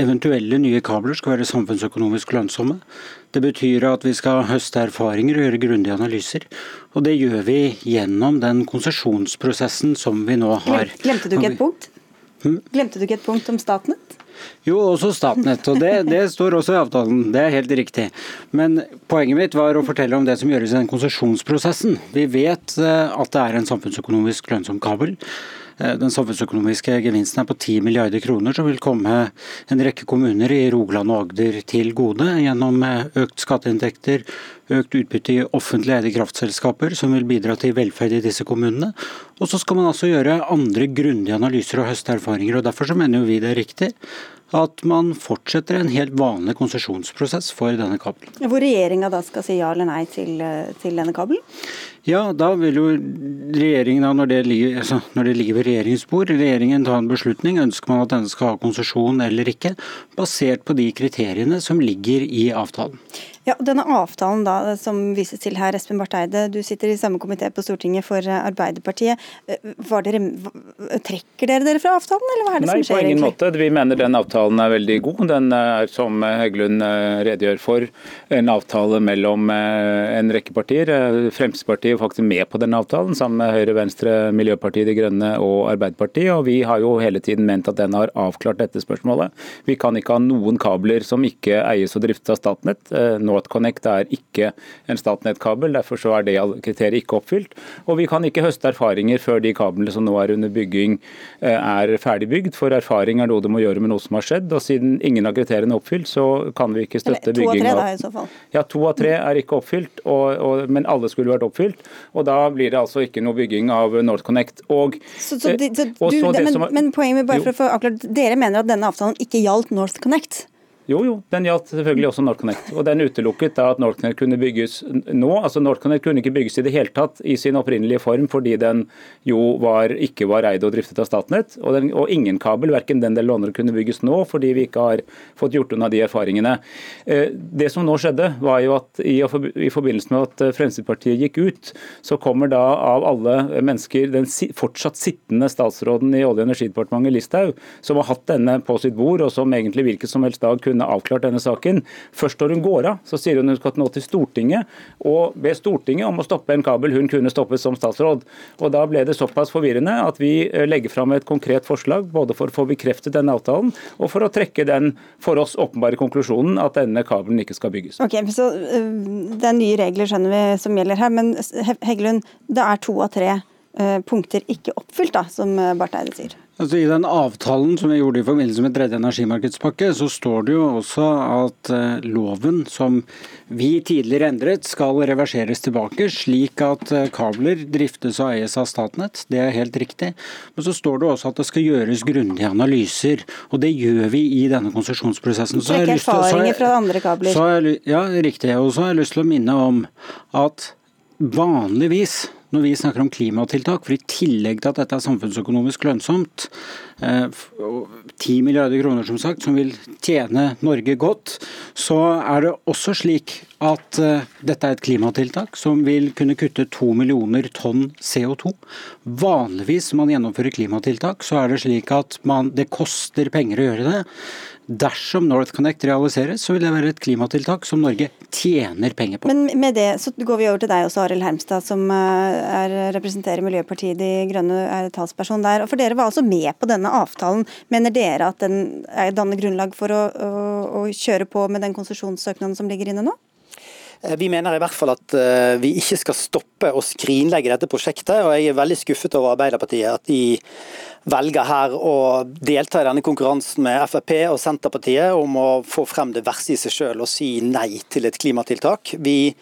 eventuelle nye kabler skal være samfunnsøkonomisk lønnsomme. Det betyr at vi skal høste erfaringer og gjøre grundige analyser. Og det gjør vi gjennom den konsesjonsprosessen som vi nå har. Glemte du ikke et punkt? Hmm? Glemte du ikke et punkt om Statnett? Jo, også Statnett, og det, det, står også i avtalen. Det er helt riktig. Men poenget mitt var å fortelle om det som gjøres i den konsesjonsprosessen. Vi vet eh, at det er en samfunnsøkonomisk lønnsom kabel. Eh, den samfunnsøkonomiske gevinsten er på 10 milliarder kroner, som vil komme en rekke kommuner i Rogaland og Agder til gode gjennom eh, økt skatteinntekter, økt utbytte i offentlig eide kraftselskaper, som vil bidra til velferd i disse kommunene. Og så skal man altså gjøre andre grundige analyser og høste erfaringer. og Derfor så mener jo vi det er riktig at man fortsetter en helt vanlig konsesjonsprosess for denne kabelen. Hvor regjeringa da skal si ja eller nei til, til denne kabelen? Ja, da vil jo regjeringen, da, når, det ligger, altså, når det ligger ved regjeringens bord, regjeringen ta en beslutning. Ønsker man at denne skal ha konsesjon eller ikke, basert på de kriteriene som ligger i avtalen. Ja, Denne avtalen da, som vises til her, Espen Barth Eide, du sitter i samme komité på Stortinget for eh, Arbeiderpartiet. Var dere, trekker dere dere fra avtalen, eller hva er det Nei, som skjer? Nei, på ingen egentlig? måte. Vi mener den avtalen er veldig god. Den er, som Heggelund eh, redegjør for, en avtale mellom en rekke partier. Fremskrittspartiet er faktisk med på den avtalen, sammen med Høyre, Venstre, Miljøpartiet De Grønne og Arbeiderpartiet. Og vi har jo hele tiden ment at den har avklart dette spørsmålet. Vi kan ikke ha noen kabler som ikke eies og driftes av Statnett. Nå NorthConnect er ikke en Statnett-kabel, derfor så er det kriteriet ikke oppfylt. Og vi kan ikke høste erfaringer før de kablene som nå er under bygging eh, er ferdigbygd, for erfaring er noe du må gjøre med noe som har skjedd. Og siden ingen av kriteriene er oppfylt, så kan vi ikke støtte bygging av To av tre, da, i så fall. Ja, to av tre er ikke oppfylt, og, og, men alle skulle vært oppfylt. Og da blir det altså ikke noe bygging av NorthConnect. Og, Så, så, de, så du, og så det men, som men poenget mitt bare for å få akkurat, dere mener at denne avtalen ikke gjaldt NorthConnect? Jo, jo, den gjaldt selvfølgelig også NorthConnect. Og den utelukket da at NorthConnect kunne bygges nå. Altså NorthConnect kunne ikke bygges i det hele tatt i sin opprinnelige form, fordi den jo var, ikke var eid og driftet av Statnett. Og, og ingen kabel, verken den eller andre, kunne bygges nå, fordi vi ikke har fått gjort unna de erfaringene. Eh, Det som nå skjedde, var jo at i, i forbindelse med at Fremskrittspartiet gikk ut, så kommer da av alle mennesker den fortsatt sittende statsråden i Olje- og energidepartementet, Listhaug, som har hatt denne på sitt bord, og som egentlig hvilken som helst dag kunne avklart denne saken. Først når hun går av, så sier hun hun skal nå til Stortinget og be Stortinget om å stoppe en kabel hun kunne stoppet som statsråd. Og Da ble det såpass forvirrende at vi eh, legger fram et konkret forslag både for å få bekreftet denne avtalen og for å trekke den for oss åpenbare konklusjonen at denne kabelen ikke skal bygges. Ok, så øh, Det er nye regler skjønner vi som gjelder her, men He- Heggelund, det er to av tre øh, punkter ikke oppfylt, da, som Barth Eide sier. Altså I den avtalen som vi gjorde i forbindelse med tredje energimarkedspakke, så står det jo også at eh, loven som vi tidligere endret, skal reverseres tilbake, slik at eh, kabler driftes og eies av Statnett. Det er helt riktig. Men så står det også at det skal gjøres grundige analyser. Og det gjør vi i denne konsesjonsprosessen. Så Trekke erfaringer fra andre kabler. ja, riktig. Og så har jeg lyst til å minne om at vanligvis når vi snakker om klimatiltak, for i tillegg til at dette er samfunnsøkonomisk lønnsomt, eh, 10 milliarder kroner som sagt, som vil tjene Norge godt, så er det også slik at eh, dette er et klimatiltak som vil kunne kutte 2 millioner tonn CO2. Vanligvis når man gjennomfører klimatiltak, så er det slik at man, det koster penger å gjøre det. Dersom NorthConnect realiseres, så vil det være et klimatiltak som Norge tjener penger på. Men med det så går vi over til deg også, Arild Hermstad, som øh, er, representerer Miljøpartiet De Grønne, er talsperson der. For dere var altså med på denne avtalen. Mener dere at den er- danner grunnlag for å, å, å kjøre på med den konsesjonssøknaden som ligger inne nå? Eh, Vi mener i hvert fall at eh, vi ikke skal stoppe å skrinlegge dette prosjektet. og Jeg er veldig skuffet over Arbeiderpartiet at de velger her å delta i denne konkurransen med Frp og Senterpartiet om å få frem det verste i seg sjøl og si nei til et klimatiltak. Vi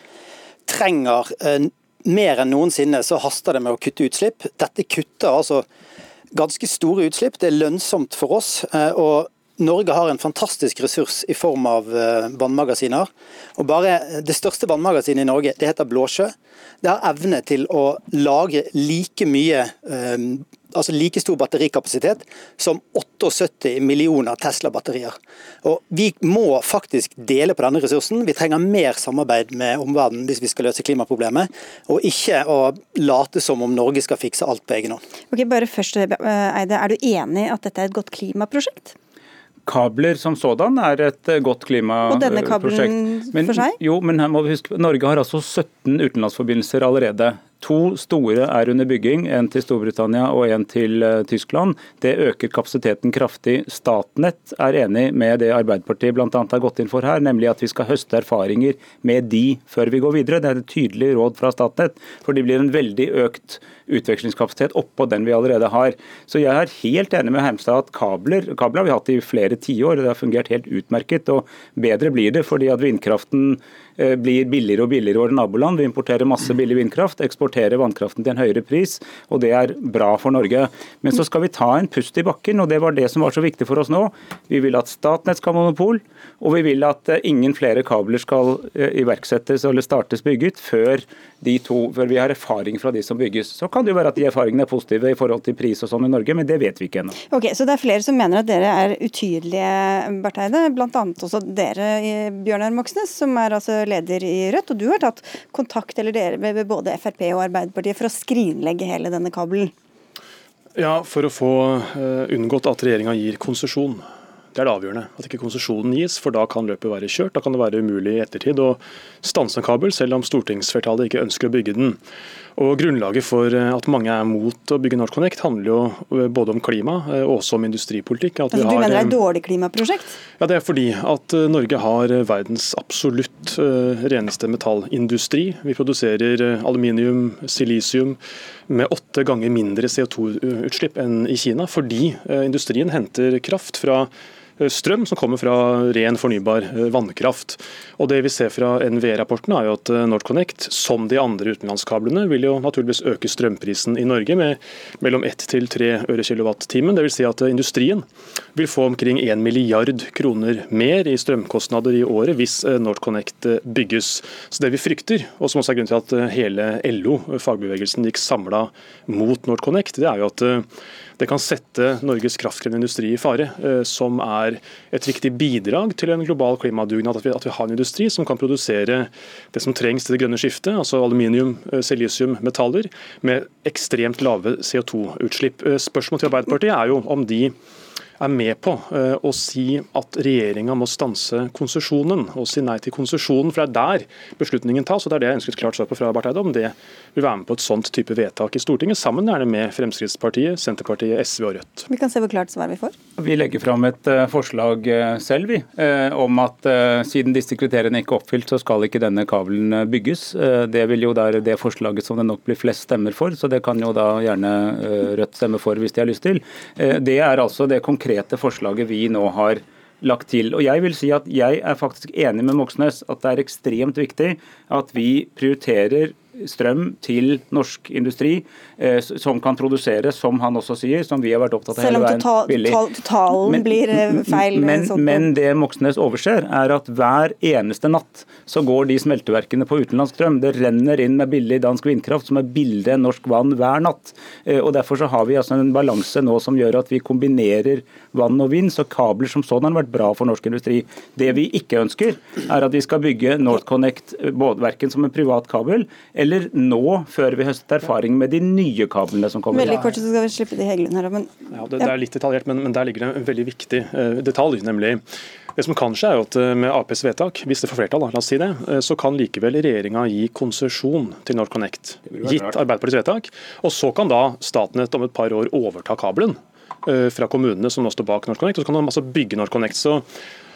trenger eh, mer enn noensinne så haster det med å kutte utslipp. Dette kutter altså ganske store utslipp. Det er lønnsomt for oss. og Norge har en fantastisk ressurs i form av eh, vannmagasiner. Og bare Det største vannmagasinet i Norge det heter Blåsjø. Det har evne til å lagre like mye eh, altså like stor batterikapasitet som 78 millioner Tesla-batterier. Og Vi må faktisk dele på denne ressursen. Vi trenger mer samarbeid med omverdenen hvis vi skal løse klimaproblemet, og ikke å late som om Norge skal fikse alt på egen hånd. Ok, bare først, eh, Eide, Er du enig at dette er et godt klimaprosjekt? Kabler som sådan er et eh, godt klimaprosjekt. Og denne kabelen for seg? Jo, men her må vi huske, Norge har altså 17 utenlandsforbindelser allerede. To store er under bygging, en til Storbritannia og en til uh, Tyskland. Det øker kapasiteten kraftig. Statnett er enig med det Arbeiderpartiet bl.a. har gått inn for her, nemlig at vi skal høste erfaringer med de før vi går videre. Det er et tydelig råd fra Statnett, for det blir en veldig økt utvekslingskapasitet oppå den vi allerede har. Så jeg er helt enig med Hermstad at kabler, kabler har vi hatt i flere tiår, det har fungert helt utmerket. og Bedre blir det fordi at vindkraften Eh, blir billigere og billigere i våre naboland. Vi importerer masse billig vindkraft, eksporterer vannkraften til en høyere pris, og det er bra for Norge. Men så skal vi ta en pust i bakken, og det var det som var så viktig for oss nå. Vi vil at Statnett skal ha monopol, og vi vil at eh, ingen flere kabler skal eh, iverksettes eller startes bygget før, to, før vi har erfaring fra de som bygges. Så kan det jo være at de erfaringene er positive i forhold til pris og sånn i Norge, men det vet vi ikke ennå. Ok, Så det er flere som mener at dere er utydelige, Barth Eide. Bl.a. også dere, Bjørnar Moxnes, som er altså leder i Rødt, og du har tatt kontakt eller dere med både Frp og Arbeiderpartiet for å skrinlegge hele denne kabelen? Ja, for å få uh, unngått at regjeringa gir konsesjon. Det er det avgjørende. At ikke konsesjonen gis, for da kan løpet være kjørt. Da kan det være umulig i ettertid å stanse en kabel, selv om stortingsflertallet ikke ønsker å bygge den. Og Grunnlaget for eh, at mange er mot å bygge NorthConnect, handler jo eh, både om klima og også om industripolitikk. Altså, du mener det er et dårlig klimaprosjekt? Ja, Det er fordi at Norge har verdens absolutt reneste metallindustri. Vi produserer aluminium, silisium med åtte ganger mindre CO2-utslipp enn i Kina, fordi industrien henter kraft fra Eh, strøm som kommer fra ren fornybar eh, vannkraft. Og Det vi ser fra NVE-rapporten er jo at eh, NorthConnect, som de andre utenlandskablene, vil jo naturligvis øke strømprisen i Norge med mellom 1 til 3 øre kilowattimen. Dvs. Si at industrien vil få omkring 1 milliard kroner mer i strømkostnader i året hvis NorthConnect bygges. Så Det vi frykter, og som også er grunnen til at hele LO, fagbevegelsen, gikk samla mot NorthConnect, det er jo at det kan sette Norges kraftkrevende industri i fare, eh, som er et viktig bidrag til en global klimadugnad. At vi, at vi har en industri som kan produsere det som trengs til det grønne skiftet, altså aluminium, eh, silisium, metaller, med ekstremt lave CO2-utslipp. Eh, spørsmålet til Arbeiderpartiet er jo om de er med på eh, å si at regjeringa må stanse konsesjonen, og si nei til konsesjonen. For det er der beslutningen tas, og det er det jeg ønsker et klart svar på fra Barth Eide, om det vil være med på et sånt type vedtak i Stortinget, sammen gjerne med Fremskrittspartiet, Senterpartiet, SV og Rødt. Vi kan se hvor klart svar vi får. Vi legger fram et uh, forslag uh, selv, vi, om at siden disse kriteriene ikke er oppfylt, så skal ikke denne kabelen bygges. det vil jo være det forslaget som det nok blir flest stemmer for, så det kan jo da gjerne Rødt stemme for hvis de har lyst til. det er altså det konkrete konkrete forslaget vi nå har lagt til. Og Jeg vil si at jeg er faktisk enig med Moxnes at det er ekstremt viktig at vi prioriterer strøm til norsk industri eh, som kan produsere, som han også sier, som vi har vært opptatt av hele veien, billig. Selv om totalen blir eh, feil? Men, men, det Moxnes overser, er at hver eneste natt så går de smelteverkene på utenlandsk strøm. Det renner inn med billig dansk vindkraft som er billigere enn norsk vann hver natt. Eh, og Derfor så har vi altså en balanse nå som gjør at vi kombinerer vann og vind, så kabler som sånn har vært bra for norsk industri. Det vi ikke ønsker, er at vi skal bygge NorthConnect verken som en privat kabel eller nå, før vi høstet erfaring med de nye kablene som kommer? Veldig kort, så skal vi slippe de Heggelund her. Men, ja, det, det, er litt detaljert, men, men, der ligger det en veldig viktig uh, detalj. nemlig det som kan skje er jo at eh, Med Aps vedtak, hvis det får flertall, la oss si det, eh, så kan likevel regjeringa gi konsesjon til NorthConnect, gitt Arbeiderpartiets vedtak. Og Så kan da Statnett om et par år overta kabelen fra kommunene som nå står bak NorthConnect, og så kan de altså bygge NorthConnect. Så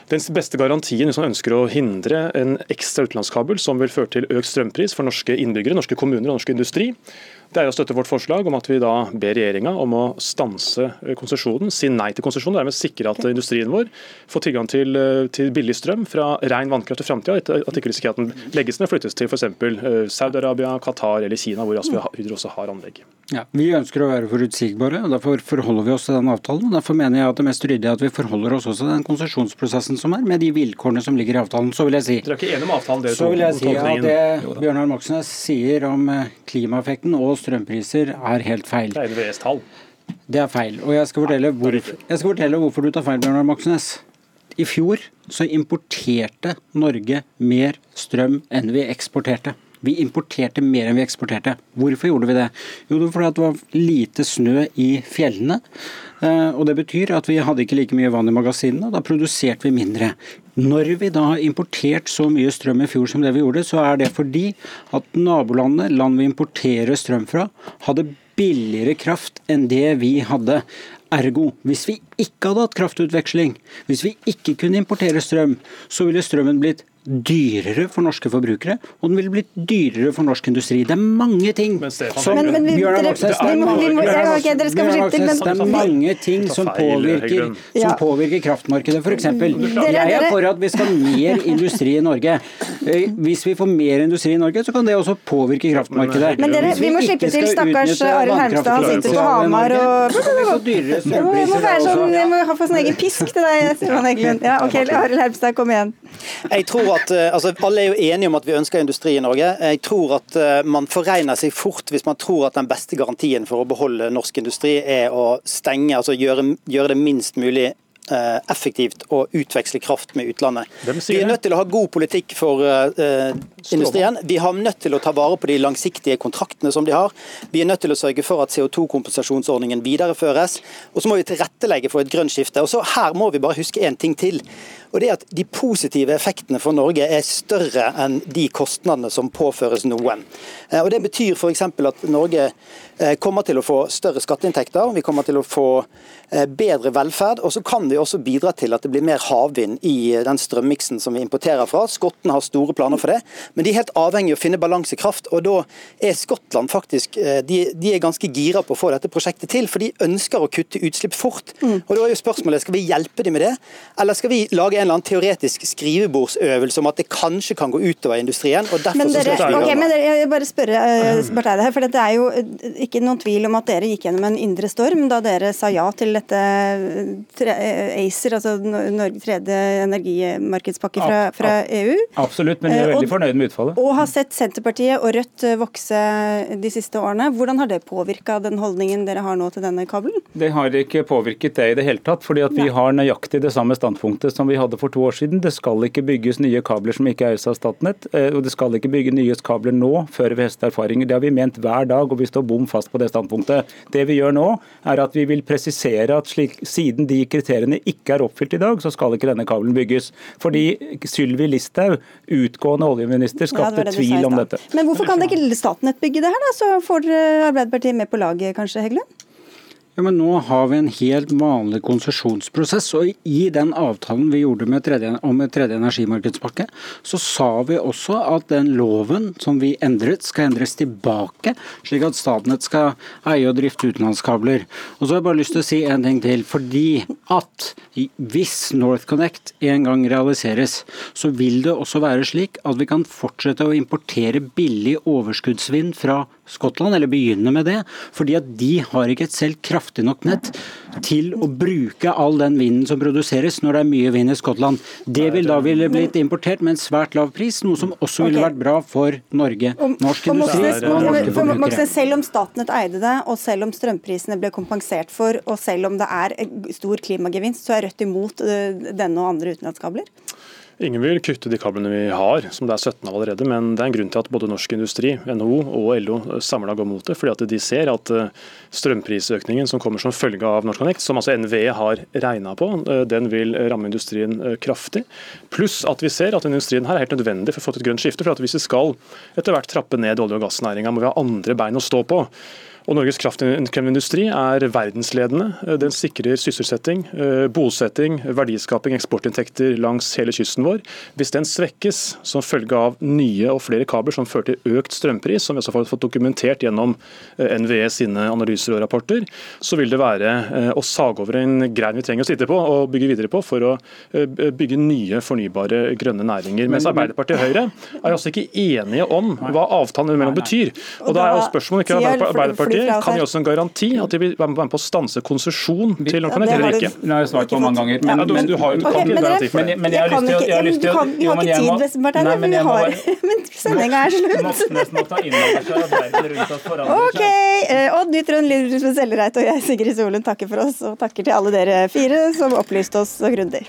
den beste garantien hvis man ønsker å hindre en ekstra utenlandskabel som vil føre til økt strømpris for norske innbyggere, norske kommuner og norsk industri, det er å støtte vårt forslag om at vi da ber regjeringa om å stanse eh, konsesjonen, si nei til konsesjonen, og dermed sikre at industrien vår får tilgang til, eh, til billig strøm fra ren vannkraft i framtida, at ikke risikerer at den legges ned og flyttes til f.eks. Eh, Saudi-Arabia, Qatar eller Kina, hvor altså Hydro også har anlegg. Ja, vi ønsker å være forutsigbare, og derfor forholder vi oss til den avtalen. og Derfor mener jeg at det mest ryddige er at vi forholder oss også til den konsesjonsprosessen som er, med de vilkårene som ligger i avtalen. Så vil jeg si, Dere er ikke enige om avtalen, dere to? Så vil jeg si at det Bjørnar Moxnes sier om klimaeffekten og strømpriser er helt feil. Det er NVEs tall. Det er feil. Og jeg skal fortelle, hvor, jeg skal fortelle hvorfor du tar feil, Bjørnar Moxnes. I fjor så importerte Norge mer strøm enn vi eksporterte. Vi importerte mer enn vi eksporterte. Hvorfor gjorde vi det? Jo, det var fordi det var lite snø i fjellene. Eh, og Det betyr at vi hadde ikke like mye vann i magasinene, og da produserte vi mindre. Når vi da har importert så mye strøm i fjor som det vi gjorde, så er det fordi at nabolandene, land vi importerer strøm fra, hadde billigere kraft enn det vi hadde. Ergo, hvis vi ikke hadde hatt kraftutveksling, hvis vi ikke kunne importere strøm, så ville strømmen blitt dyrere for norske forbrukere, og den ville blitt dyrere for norsk industri. Det er mange ting som Men- men vi- Bjørnar Moxnes, men- Det er mange ting som påvirker, som påvirker kraftmarkedet. F.eks. Jeg er for at vi skal ha mer industri i Norge. Eh, Hvis vi får mer industri i Norge, så kan det også påvirke kraftmarkedet. Men dere, vi må slippe til stakkars Arild Hermstad. Han sitter på Hamar og så vi Det må, være sånn, jeg må få sånn egen pisk til deg, Simon Heggelund. Ja, ok, Arild Hermstad, kom igjen. Jeg tror at, eh, altså Alle er jo enige om at vi ønsker industri i Norge. Jeg tror at eh, man foregner seg fort hvis man tror at den beste garantien for å beholde norsk industri er å stenge, altså gjøre, gjøre det minst mulig effektivt å utveksle kraft med utlandet. Vi er nødt til å ha god politikk for uh, industrien. Vi har nødt til å ta vare på de langsiktige kontraktene som de har. Vi er nødt til å sørge for at CO2-kompensasjonsordningen videreføres. Og så må vi tilrettelegge for et grønt skifte. Og så Her må vi bare huske én ting til. Og det er at De positive effektene for Norge er større enn de kostnadene som påføres noen. Eh, Og Det betyr f.eks. at Norge eh, kommer til å få større skatteinntekter, vi kommer til å få eh, bedre velferd, og så kan vi også bidra til at det blir mer havvind i eh, den strømmiksen som vi importerer fra. Skottene har store planer for det, men de er helt avhengig av å finne balansekraft. og Da er Skottland faktisk eh, de, de er ganske gira på å få dette prosjektet til, for de ønsker å kutte utslipp fort. Og da er jo spørsmålet, Skal vi hjelpe dem med det, eller skal vi lage en eller annen teoretisk skrivebordsøvelse om at det kanskje kan gå utover industrien? og derfor Men så skal vi okay, men dere, jeg bare spørre uh, Barth Eide her, for det er jo eh, ikke noen tvil om at dere gikk gjennom en indre storm da dere sa ja til dette ACER, altså Norge Norges tredje energimarkedspakke fra, fra EU. Absolutt, men vi er Eh, veldig fornøyd med utfallet. Og har sett Senterpartiet og Rødt vokse de siste årene. Hvordan har det påvirka den holdningen dere har nå til denne kabelen? Det har ikke påvirket det i det hele tatt, fordi at vi har nøyaktig det samme standpunktet som vi hadde for to år siden. Det skal ikke bygges nye kabler som ikke eies av Statnett, eh, og det skal ikke bygge nye kabler nå før vi høster erfaringer. Det har vi ment hver dag, og vi står bom fast på det standpunktet. Det vi gjør nå, er at vi vil presisere at slik, siden de kriteriene ikke er oppfylt i dag, så skal ikke denne kabelen bygges. Fordi Sylvi Listhaug, utgående oljeminister, Ja, det skapte det tvil om dette. Men hvorfor kan det ikke Statnett bygge det her, da? Så får Arbeiderpartiet med på laget, kanskje, Heggelund? Ja, men Nå har vi en helt vanlig konsesjonsprosess. og I den avtalen vi gjorde tredje, om tredje energimarkedspakke, så sa vi også at den loven som vi endret, skal endres tilbake, slik at Statnett skal eie og drifte utenlandskabler. Og så har jeg bare lyst til å si en ting til. Fordi at hvis NorthConnect en gang realiseres, så vil det også være slik at vi kan fortsette å importere billig overskuddsvind fra Skottland, eller begynne med det. Fordi at de har ikke et selv kraftig nok nett til å bruke all den vinden som produseres når det er mye vind i Skottland. Det vil da ville blitt importert med en svært lav pris, noe som også ville vært bra for Norge, norsk industri og norske forbrukere. Selv om Statnett eide det, og selv om strømprisene ble kompensert for, og selv om det er stor klimagevinst, så er Rødt imot eh, denne og andre utenlandskabler? Ingen vil kutte de kablene vi har, som det er 17 av allerede. Men det er en grunn til at både Norsk Industri, NHO og LO samla går mot det. fordi at de ser at eh, strømprisøkningen som kommer som følge av NorthConnect, som altså NVE har regna på, eh, den vil ramme industrien eh, kraftig. Pluss at vi ser at industrien her er helt nødvendig for å få til et grønt skifte. for at Hvis vi skal etter hvert trappe ned olje- og gassnæringa, må vi ha andre bein å stå på. Og Norges kraftkrevende industri er verdensledende. Den sikrer sysselsetting, eh, bosetting, verdiskaping, eksportinntekter langs hele kysten vår. Hvis den svekkes som følge av nye og flere kabler som fører til økt strømpris, som vi også har fått dokumentert gjennom eh, NVE sine analyser og rapporter, så vil det være eh, å sage over en grein vi trenger å sitte på og bygge videre på for å bygge nye fornybare grønne næringer. Mens Arbeiderpartiet og Høyre er altså ikke enige om hva avtalen mellom betyr. Og da er jo spørsmålet ikke Sier Arbeiderpartiet fly kan gi oss en garanti at de vil være med på å stanse konsesjon til NorthConnect det eller ikke? Det har jeg svart på mange ganger. Men, du- du har jo- du kan ikke men dere- garanti for det. Men, men jeg har lyst til å jeg har lyst til kan- vi har ikke tid, Vestmark, men men vi har- men sendinga er slutt. OK, eh, Odd Nytrøen, Lisbeth Sellereit og jeg, Sigrid Solund, takker for oss, og takker til alle dere fire som opplyste oss så grundig.